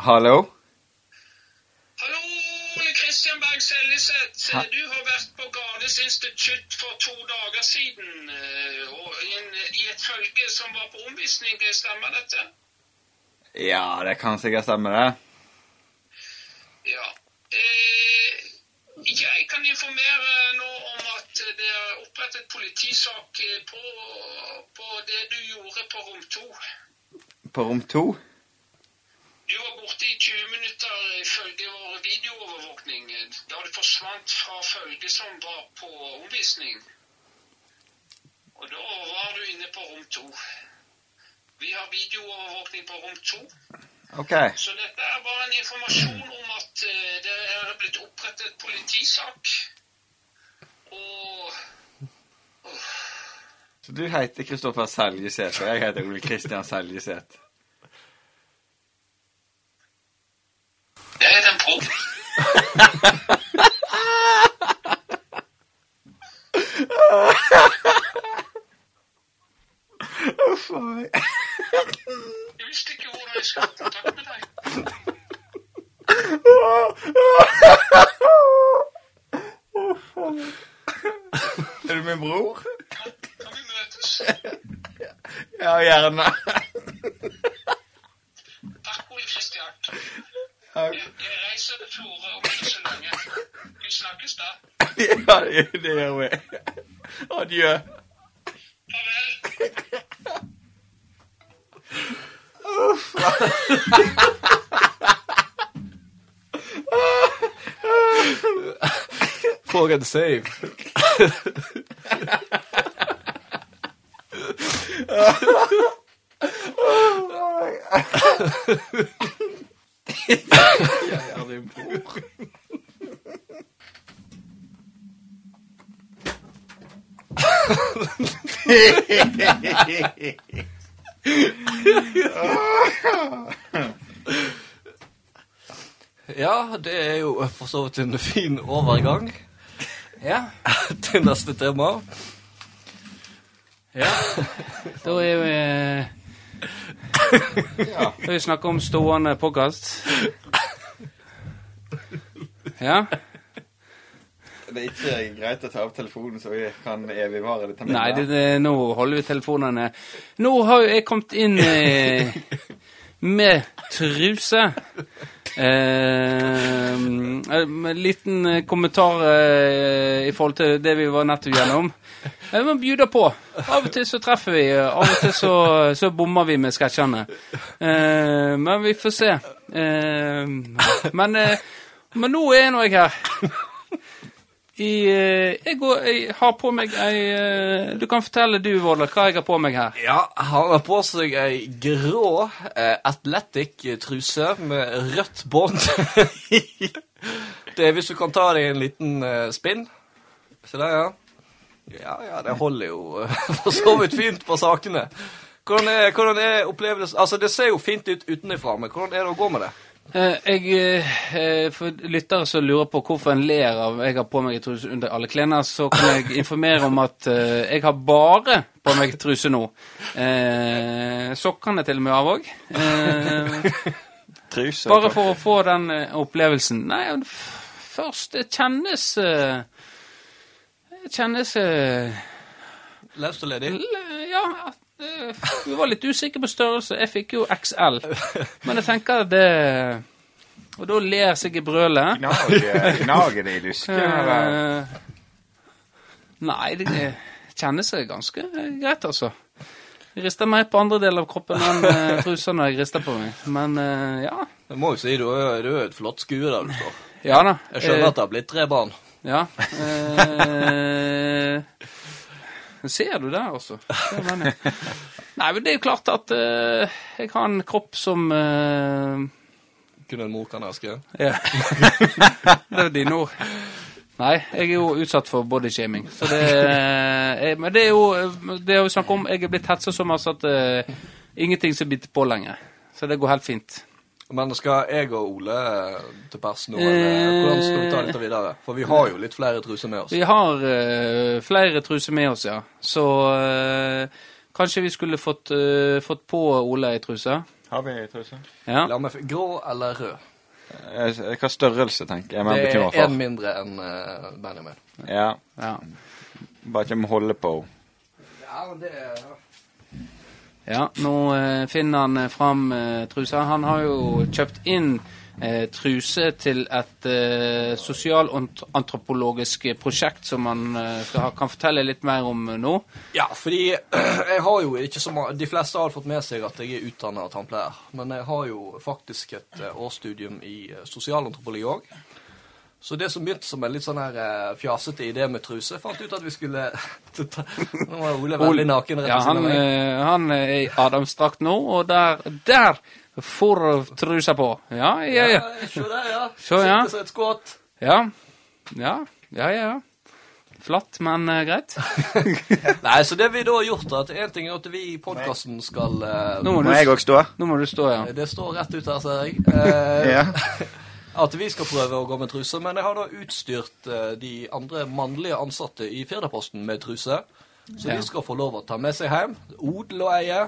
Hallo? Hallo, Ole Kristian Berg Seljeseth. Du har vært på Gardes institutt for to dager siden, eh, og i, en, i et følge som var på omvisning. Stemmer dette? Ja, det kan sikkert stemme, det. Ja. Eh, jeg kan informere nå om at det er opprettet politisak eh, på, på det du gjorde på rom 2. På rom to? Du var borte i 20 minutter ifølge vår videoovervåkning, da du forsvant fra følget som var på omvisning. Og da var du inne på rom 2. Vi har videoovervåkning på rom 2. Okay. Så dette er bare en informasjon om at eh, det er blitt opprettet politisak. Og Så du heter Kristoffer Seljeseth, og jeg heter Ole Kristian Seljeseth. jeg heter en propp. Uff a meg. Jeg visste ikke hvordan jeg skulle få kontakt med deg. Er du min bror? Kan vi møtes? Ja, gjerne. Jeg, jeg reiser til Florø om ikke så lenge. Vi snakkes da. Ja, det gjør vi. Adjø. Farvel. En save. Ja, det er jo for så vidt en fin overgang neste tema. ja. Da er vi Ja. Da vi snakker om stående podkast. Ja. Det er ikke greit å ta opp telefonen, så vi kan evigvare dette Nei, det, det, nå holder vi telefonene Nå har jo jeg kommet inn eh, med truse. Eh, en liten eh, kommentar eh, i forhold til det vi var nettopp gjennom. Vi må bjude på. Av og til så treffer vi, av og til så, så bommer vi med sketsjene. Men vi får se. Men, men nå er nå jeg her. I, eh, jeg, går, jeg har på meg ei eh, Du kan fortelle du, Vårdal, hva jeg har på meg her. Ja, han har på seg ei grå eh, Athletic-truse med rødt bånd. det er hvis du kan ta deg en liten eh, spinn. Se der, ja. Ja, ja, det holder jo eh, for så vidt fint på sakene. Hvordan er, hvordan er opplevelsen Altså, det ser jo fint ut utenfra, men hvordan er det å gå med det? Eh, jeg, eh, For lyttere som lurer på hvorfor en ler av jeg har på meg truse under alle klærne, så kan jeg informere om at eh, jeg har bare på meg truse nå. Eh, sokkene til og med av òg. Eh, Truse. bare for å få den opplevelsen. Nei, først Det kjennes Det kjennes eh, Løst og ledig? Ja, at, vi var litt usikre på størrelse. Jeg fikk jo XL. Men jeg tenker at det Og da ler Sigge Brøle. Gnager, gnager det i lysken. Eh, nei, det kjennes ganske greit, altså. Jeg rister meg på andre deler av kroppen enn uh, trusa når jeg rister på meg. Men eh, ja. Jeg må jo si, du er du er et flott skue der du står. Ja da. Jeg skjønner Eh, at det har blitt tre barn. Ja. Eh, ser du det, altså? Jeg. Nei, men det er jo klart at uh, jeg har en kropp som uh, Kunne en mor kan elske? Ja. det er dine ord. Nei, jeg er jo utsatt for bodyshaming. Så det er, Men det er jo Det vi snakket om. Jeg er blitt hetsa så mye at uh, ingenting som biter på lenger. Så det går helt fint. Men skal jeg og Ole til pers nå, eller hvordan skal vi ta dette videre? For vi har jo litt flere truser med oss. Vi har uh, flere truser med oss, ja. Så uh, kanskje vi skulle fått, uh, fått på Ole ei truse. Har vi truse? Ja. La meg f- Grå eller rød? Hva størrelse, tenker jeg. Men Det er én en mindre enn uh, Benjamin. Ja, ja. bare ikke må holde på. Ja, det er... Ja, nå eh, finner han eh, fram eh, trusa. Han har jo kjøpt inn eh, truse til et eh, sosialantropologisk prosjekt som han eh, skal ha, kan fortelle litt mer om nå. Ja, fordi jeg har jo ikke så mange De fleste har fått med seg at jeg er utdanna tannpleier. Men jeg har jo faktisk et årsstudium i sosialantropologi òg. Så det som begynte som en litt sånn her eh, fjasete idé med truse, fant ut at vi skulle Nå var Ole veldig naken rett Ja, ved siden han, av meg. eh, han er i Adamsdrakt nå, og der, der får trusa på. Ja, ja, ja. Se der, ja. Så, ja. Sitter som et skudd. Ja, ja, ja. ja. Flatt, men eh, greit. Nei, så det vi da har gjort, at en ting er at vi i podkasten skal eh, Nå må, Må jeg du, òg stå? nå må du stå, ja. Det står rett ut her, ser jeg. Eh, Ja. At vi skal prøve å gå med truse, men jeg har da utstyrt eh, de andre mannlige ansatte i Firdaposten med truse. Så Ja. de skal få lov å ta med seg hjem. Odel og eie.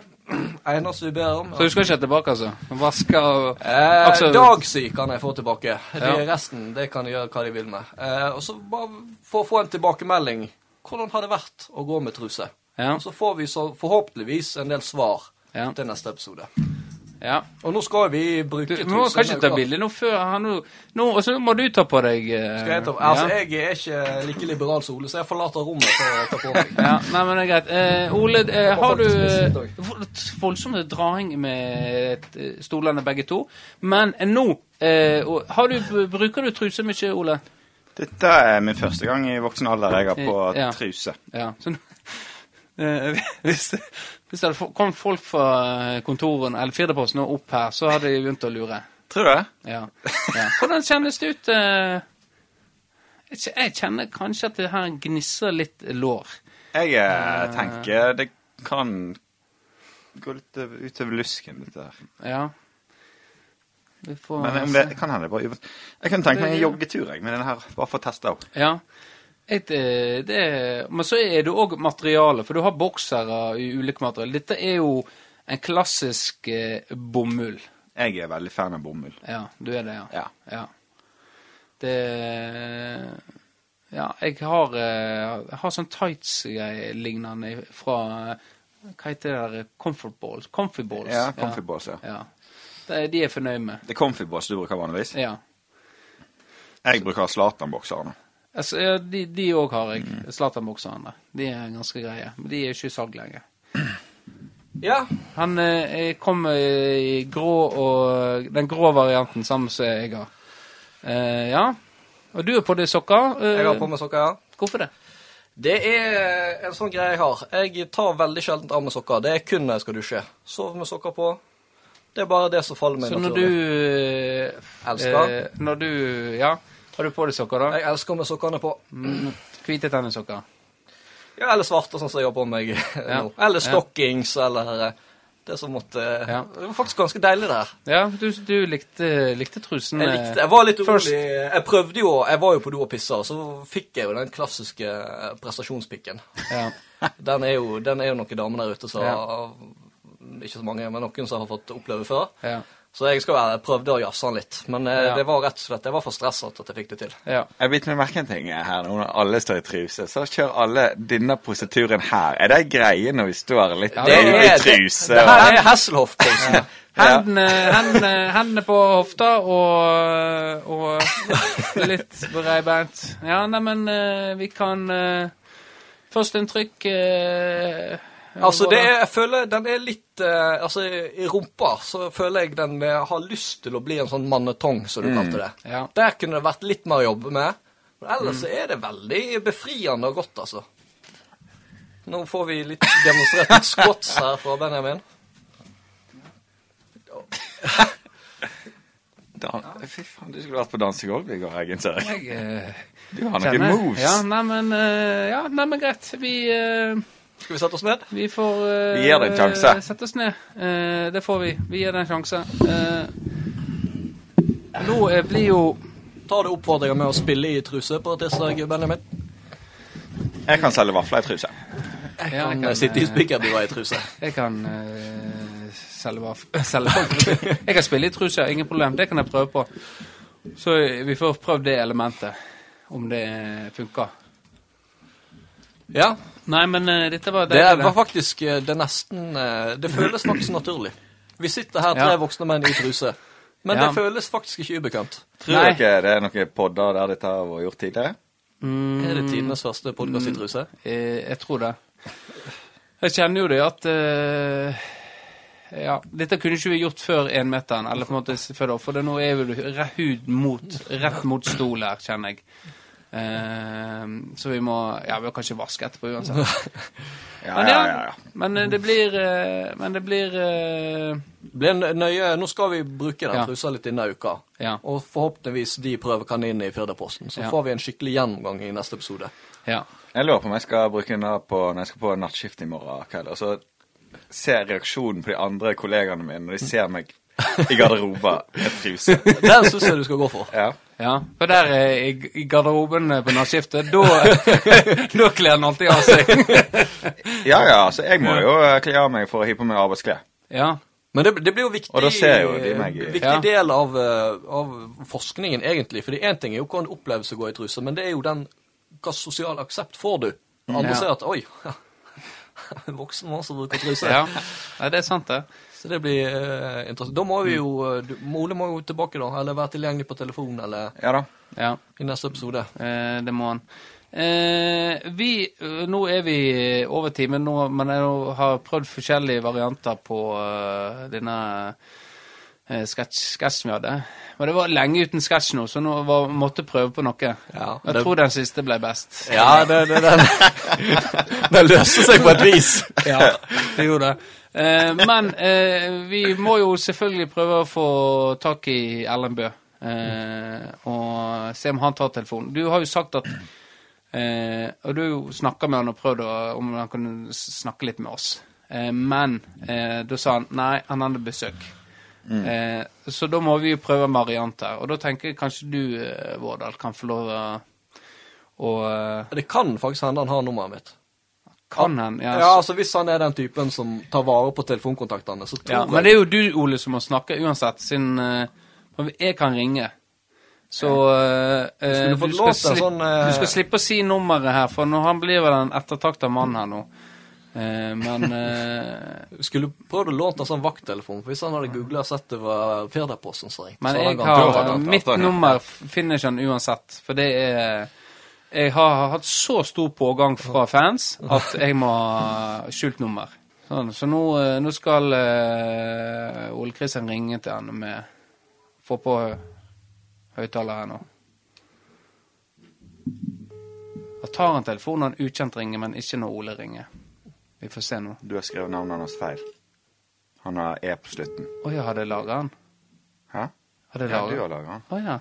Eneste vi ber om. Så du skal ikke tilbake, altså? Vaske og Eh, Altså- Dagsi kan jeg få tilbake. De Ja. Resten det kan de gjøre hva de vil med. Eh, og så bare for å få en tilbakemelding. Hvordan har det vært å gå med truse? Ja. Og så får vi så forhåpentligvis en del svar Ja. til neste episode. Ja. Og nå skal vi bruke Du må kanskje ta bilde nå før han nå, nå Og så må du ta på deg uh, Skal jeg, ta, altså, ja. jeg er ikke like liberal som Ole, så jeg forlater rommet for å ta på meg. Ja, nei, men det er greit. Uh, Ole, uh, har du faktisk bli sitt eh, voldsom drahing med stolene begge to. Men eh, nå har du, Bruker du truse mye, Ole? Dette er min første gang i voksen alder jeg har på Ja. truse. Ja. Så, nå- eh, hvis, hvis det hadde kommet folk fra kontoren kontorene eller Firdaposten og opp her, så hadde de begynt å lure. Tror du det? Ja. ja. Hvordan kjennes det ut? eh, jeg kjenner kanskje at det her gnisser litt lår. Jeg eh, tenker det kan gå litt over- utover lusken, dette her. Ja. Vi får Men om det kan hende bare uvant. Jeg kunne tenke meg en joggetur jeg, med den her, bare for å teste opp. Ja. Et, eh, det, men så er det òg materiale, for du har boksere i ulike materialer. Dette er jo en klassisk eh, bomull. Jeg er veldig fan av bomull. Ja, du er det, ja. Ja. ja. Det Ja, jeg har, eh, jeg har sånn tights-lignende fra eh, Hva heter det der? Comfort balls? Comfy balls. Ja, comfy balls, ja. ja. Det de er fornøyd med. Det er comfy balls du bruker vanligvis. Ja. Jeg bruker Zlatan-bokserne. Altså, ja, de òg har jeg. Zlatan-bokserne. De er ganske greie. Men de er ikke i salg lenger. Ja, Han eh, kom eh, i grå og Den grå varianten sammen som jeg har. Eh, ja. Og du er på deg sokker. Eh, jeg har på meg sokker, ja. Hvorfor det? Det er en sånn greie jeg har. Jeg tar veldig sjelden av meg sokker. Det er kun når jeg skal dusje. Sover med sokker på. Det er bare det som faller meg Så når du naturlig. eh, Elsker. eh, Når du Ja. Har du på deg sokker, da? Jeg elsker med sokkene på. Mm, Hvite tennissokker. Ja, eller svarte, sånn som jeg har på meg nå. Eller stockings, eller eh, det som måtte Ja. Det var faktisk ganske deilig, det her. Ja, du, du likte, likte trusen. Jeg eh, likte, jeg var litt urolig. Jeg prøvde jo, jeg var jo på do og pissa, og så fikk jeg jo den klassiske eh, prestasjonspikken. Ja. Den er jo, den er jo noen damer der ute som Ja. Ikke så mange, men noen som har fått oppleve før. Så jeg skal være, prøvde å jazze den litt. Men eh, Ja. det var rett og slett Jeg var for stressa til at jeg fikk det til. ja. Jeg bitt meg merke en ting her nå når alle står i truse. Så kjører alle denne posituren her. Er det greie når vi står litt Ja, i det i truse? Det her er Hasselhoff-prisen. Hendene, hendene, hendene på hofta og, og litt breibeint. Ja, neimen, vi kan Først inntrykk Altså, det er, jeg føler den er litt eh, Altså, i rumpa så føler jeg den eh, har lyst til å bli en sånn mannetong, som du kalte det. Ja. Der kunne det vært litt mer å jobbe med. Men ellers så er det veldig befriende og godt, altså. Nå får vi litt demonstrert litt squats her fra Benjamin. Dan Fy faen, du skulle vært på dansegulvet i går, egentlig. Jeg eh, Du har noen moves. Ja, neimen uh, ja, nei, greit. Vi, eh, Skal vi sette oss ned? vi får Uh, Vi gir det en sjanse. Sette oss ned. Uh, det får vi. Vi gir det en sjanse. Uh, nå blir jo Tar du oppfordringa med å spille i truse på tirsdag, Benjamin? Jeg kan selge vafler i truse. Jeg Kan jeg kan sitte i spikerbua i truse. Jeg kan uh, selge, vafler. selge folk. Jeg kan spille i truse, ingen problem. Det kan jeg prøve på. Så vi får prøvd det elementet, om det funker. Ja. Nei, men uh, dette var Det deilig. var faktisk Det det nesten uh, Det føles faktisk naturlig. Vi sitter her, tre Ja. voksne menn i truse. Men Ja. det føles faktisk ikke ubekvemt. Tror Nei. dere det er noen podder der dette har vært gjort tidligere? Mm, Er det tidenes første podkast i truse? Jeg, jeg tror det. Jeg kjenner jo det at uh, Ja, dette kunne ikke vi gjort før énmeteren, eller på en måte før da, for det, nå er vi jo hud mot, rett mot stol her, kjenner jeg. Eh, så vi må Ja, vi må kanskje vaske etterpå uansett. Ja, Men, ja, ja, ja. men eh, det blir eh, Men det blir uh, Blir nø- nøye, Nå skal vi bruke den Ja. trusa litt denne uka. Ja. Og forhåpentligvis de prøver kaninene i Firdaposten. Så Ja. får vi en skikkelig gjennomgang i neste episode. Ja. Jeg lurer på om jeg skal bruke den på, når jeg skal på nattskift i morgen kveld. Og så ser reaksjonen på de andre kollegaene mine når de ser meg i garderoben med truse. Den syns jeg du skal gå for. Ja. Ja. For der eh, i, i garderoben eh, på nattskiftet, da kler han alltid av seg. ja ja, så jeg må jo eh, kle av meg for å hive på meg arbeidsklær. ja. Men det, det blir jo viktig, Og da ser jo de meg viktig Ja. del av, av forskningen, egentlig. Fordi én ting er jo hva en opplevelse å gå i truse, men det er jo den Hva sosial aksept får du? Andre Ja. ser at Oi, en voksen mann som bruker truse. ja. Nei, det er sant, det. Så det blir uh, interessant. Da må vi jo eh, du, Ole må jo tilbake, da. Eller være tilgjengelig på telefon, eller Ja da. Ja, i neste episode. eh, det må han. Eh, vi, eh, nå er vi over timen nå, men jeg har prøvd forskjellige varianter på uh, denne sketsjen vi hadde. Men det var lenge uten sketsj nå, så nå var, måtte prøve på noe. Ja, jeg det- tror den siste ble best. Ja, det, det, den, den løste seg på et vis. Ja, det gjorde det. Eh, men eh, vi må jo selvfølgelig prøve å få tak i Ellen Bø. Eh, og se om han tar telefonen. Du har jo sagt at eh, Og du snakka med han og prøvde om han kunne snakke litt med oss. Eh, men eh, da sa han nei, han hadde besøk. Eh, så da må vi jo prøve en variant her. Og da tenker jeg kanskje du, Vårdal, kan få lov å å, Det kan faktisk hende han har nummeret mitt. Kan han? Ja, Ja, altså Hvis han er den typen som tar vare på telefonkontaktene, så tror Ja, jeg men det er jo du, Ole, som må snakke uansett, siden uh, jeg kan ringe. Så uh, Skulle du, skal lov til en slipp- sånn, eh, du skal slippe å si nummeret her, for nå, han blir vel en ettertakta mann her nå. Eh, men eh, Skulle prøvd å låne en sånn vakttelefon, for hvis han hadde googla og sett det var Firdaposten som ringte Men jeg har, mitt nummer finner ikke han uansett, for det er Jeg har hatt så stor pågang fra fans at jeg må ha skjult nummer. Sånn, så nå, eh, nå skal uh, Ole Kristian ringe til han med Få på høyttaler her nå. Da tar han telefonen når en ukjent ringer, men ikke når Ole ringer. Vi får se nå. Du har skrevet navnet hans feil. Han har E på slutten. Å ja, hadde jeg laga han? Hæ? Hadde jeg Ja, laget du har laga han. Å ja.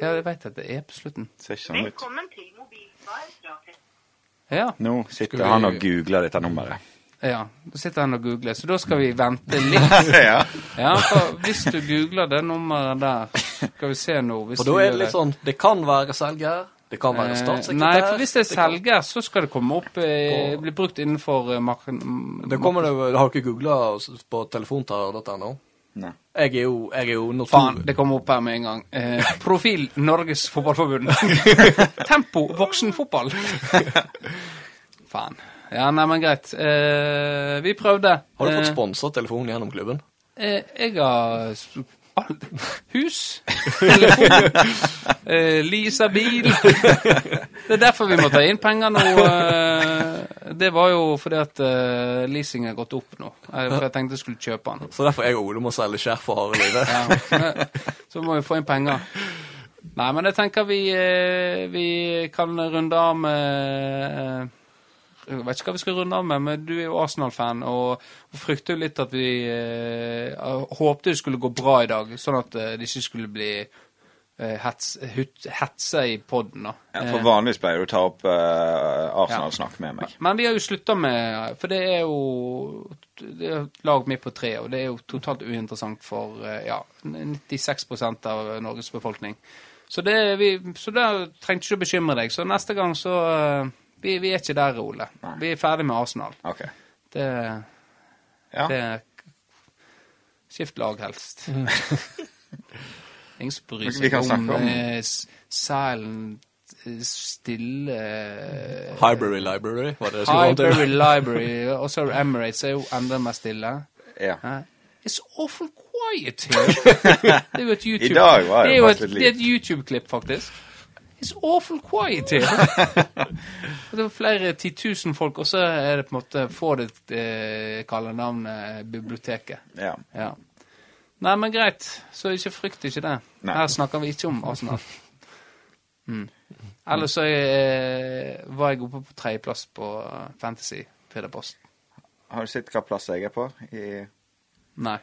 Ja, jeg veit at det er på slutten. Ser ikke sånn ut. Velkommen til mobilsvar. Ja. Nå sitter vi- han og googler dette nummeret. Ja, da sitter han og googler, så da skal vi vente litt. ja. Ja, for hvis du googler det nummeret der, skal vi se nå hvis For da er det litt sånn Det kan være selger, det kan være Eh, statssekretær Nei, for hvis det er selger, så skal det komme opp eh, Bli brukt innenfor eh, marken... Det kommer det Har dere googla på telefonterror.no? Nei. Jeg er jo, jeg er jo notor... Faen, det kommer opp her med en gang. Eh, profil Norges Fotballforbund. Tempo voksenfotball. Faen. Ja, nei, men greit. Eh, vi prøvde. Har du fått Eh, sponsa telefonen gjennom klubben? Eh, jeg har. Hus, telefon, eh, Lisa bil. Det er derfor vi må ta inn penger nå. eh, det var jo fordi at eh, leasing har gått opp nå. Eh, for jeg tenkte jeg skulle kjøpe den. Så derfor jeg og Ole må selge skjerf for harde livet. Ja, men- så må vi få inn penger. Nei, men jeg tenker vi, eh, vi kan runde av med eh, Jeg vet ikke hva vi skal runde av med, men du er jo Arsenal-fan og, og frykter jo litt at vi uh, håpte det skulle gå bra i dag, sånn at uh, det ikke skulle bli uh, hets, hut, hetse i poden. Ja, for vanligvis pleier du å ta opp Arsenal-snakk med meg. Men vi har jo slutta med For det er jo det er lag midt på treet, og det er jo totalt uinteressant for ja, 96% av Norges befolkning. Så, det, vi, så der trengte ikke å bekymre deg. Så neste gang så vi, vi er ikke der, Ole. Nei. Vi er ferdig med Arsenal. OK. Det, Ja. det Skift lag, helst. Ingen som bryr seg om, om- eh, silent, eh, stille eh, Highbury Library, var det det som komme Highbury? Library, og så Emirates er jo enda mer stille. Ja. It's awful quiet here. Det er jo et YouTube-klipp, et, faktisk It's awful quiet here. Og det er flere titusen folk, og så er det på en måte Få det eh, kalle navnet biblioteket. ja. Ja. Nei, men greit. Så ikke frykt ikke det. Nei. Her snakker vi ikke om Arsenal. Mm. Ellers så eh, var jeg oppe på tredjeplass på Fantasy, Fantasy Post. Har du sett hva plass jeg er på? I... Nei.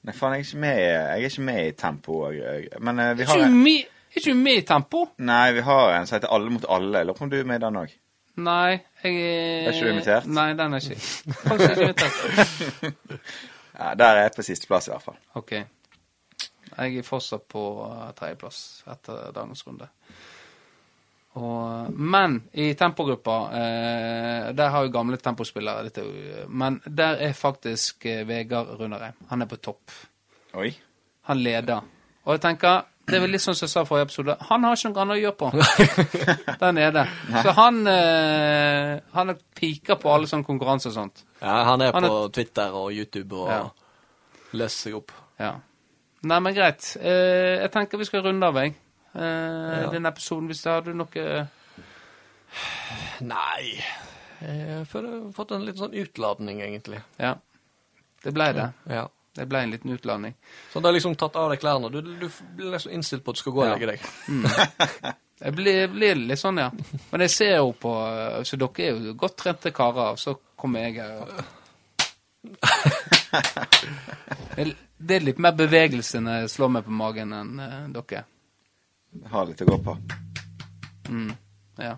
Nei, faen, jeg er ikke med, jeg er ikke med i tempo. og- Men eh, vi har en... er ikke du med i tempo? Nei, vi har en som heter Alle mot alle. Lurer på om du er med i den òg? Nei, jeg Er ikke du invitert? Nei, den er ikke. Faktisk ikke invitert. Ja, der er jeg på sisteplass, i hvert fall. OK. Jeg er fortsatt på uh, tredjeplass etter dagens runde. Og, men i tempogruppa, eh, der har jo gamle tempospillere dette, Men der er faktisk eh, Vegard Runderheim. Han er på topp. Oi. Han leder. Og jeg tenker, det er vel litt sånn som jeg sa i forrige episode, han har ikke noe annet å gjøre på der nede. Så han, eh, han er pika på alle sånne konkurranser og sånt. Ja, han er Han på Twitter og YouTube og Ja. løser seg opp. Ja. Nei, men greit. Eh, jeg tenker vi skal runde av, jeg. Eh, Den episoden, hvis det har du noe Nei Jeg føler jeg har fått en litt sånn utladning, egentlig. Ja. Det ble det. Ja. Det ble en liten utlanding. Så du har liksom tatt av deg klærne. Du, du blir liksom innstilt på at du skal gå og Ja. legge deg. Jeg blir, blir litt sånn, ja. Men jeg ser jo på Så dere er jo godt trente karer, og så kommer jeg her og Det- er litt mer bevegelse når jeg slår meg på magen enn eh, dere. Har litt å gå på. Ja.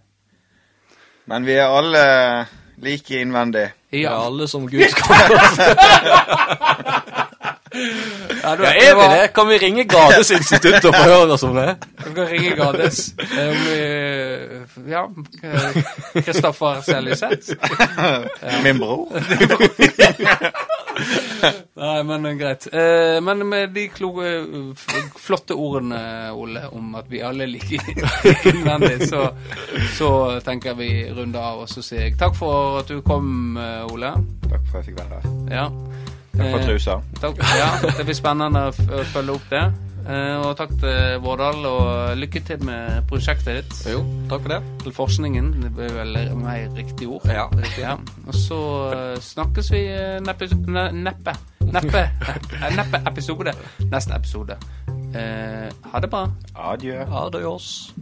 Men vi er alle like innvendig. Ja. Ja, alle som Gud skaper. ja du Ja, er vi det? Kan vi ringe Gades institutt og forhøre oss om det? Du kan ringe Gades. Eh, Ja, eh, Kristoffer Seljeseth. Min bror. Nei, men eh, greit. Eh, men med de kloke, eh, flotte ordene, Ole, om at vi alle liker innvendig, så, så tenker vi runder av, og så sier jeg takk for at du kom, eh, Ole. Takk for at jeg fikk være her. Ja. Takk for Eh, trusa. Takk, ja, det blir spennende å følge opp det. Eh, og takk til Vårdal, og lykke til med prosjektet ditt. Jo, takk for det. Til forskningen, det blir vel mer riktig ord. Ja, riktig. Ja, og så eh, snakkes vi eh, neppe ne, Neppe. Neppe. Neppe episode. Neste episode. Eh, ha det bra. Adjø. Adios.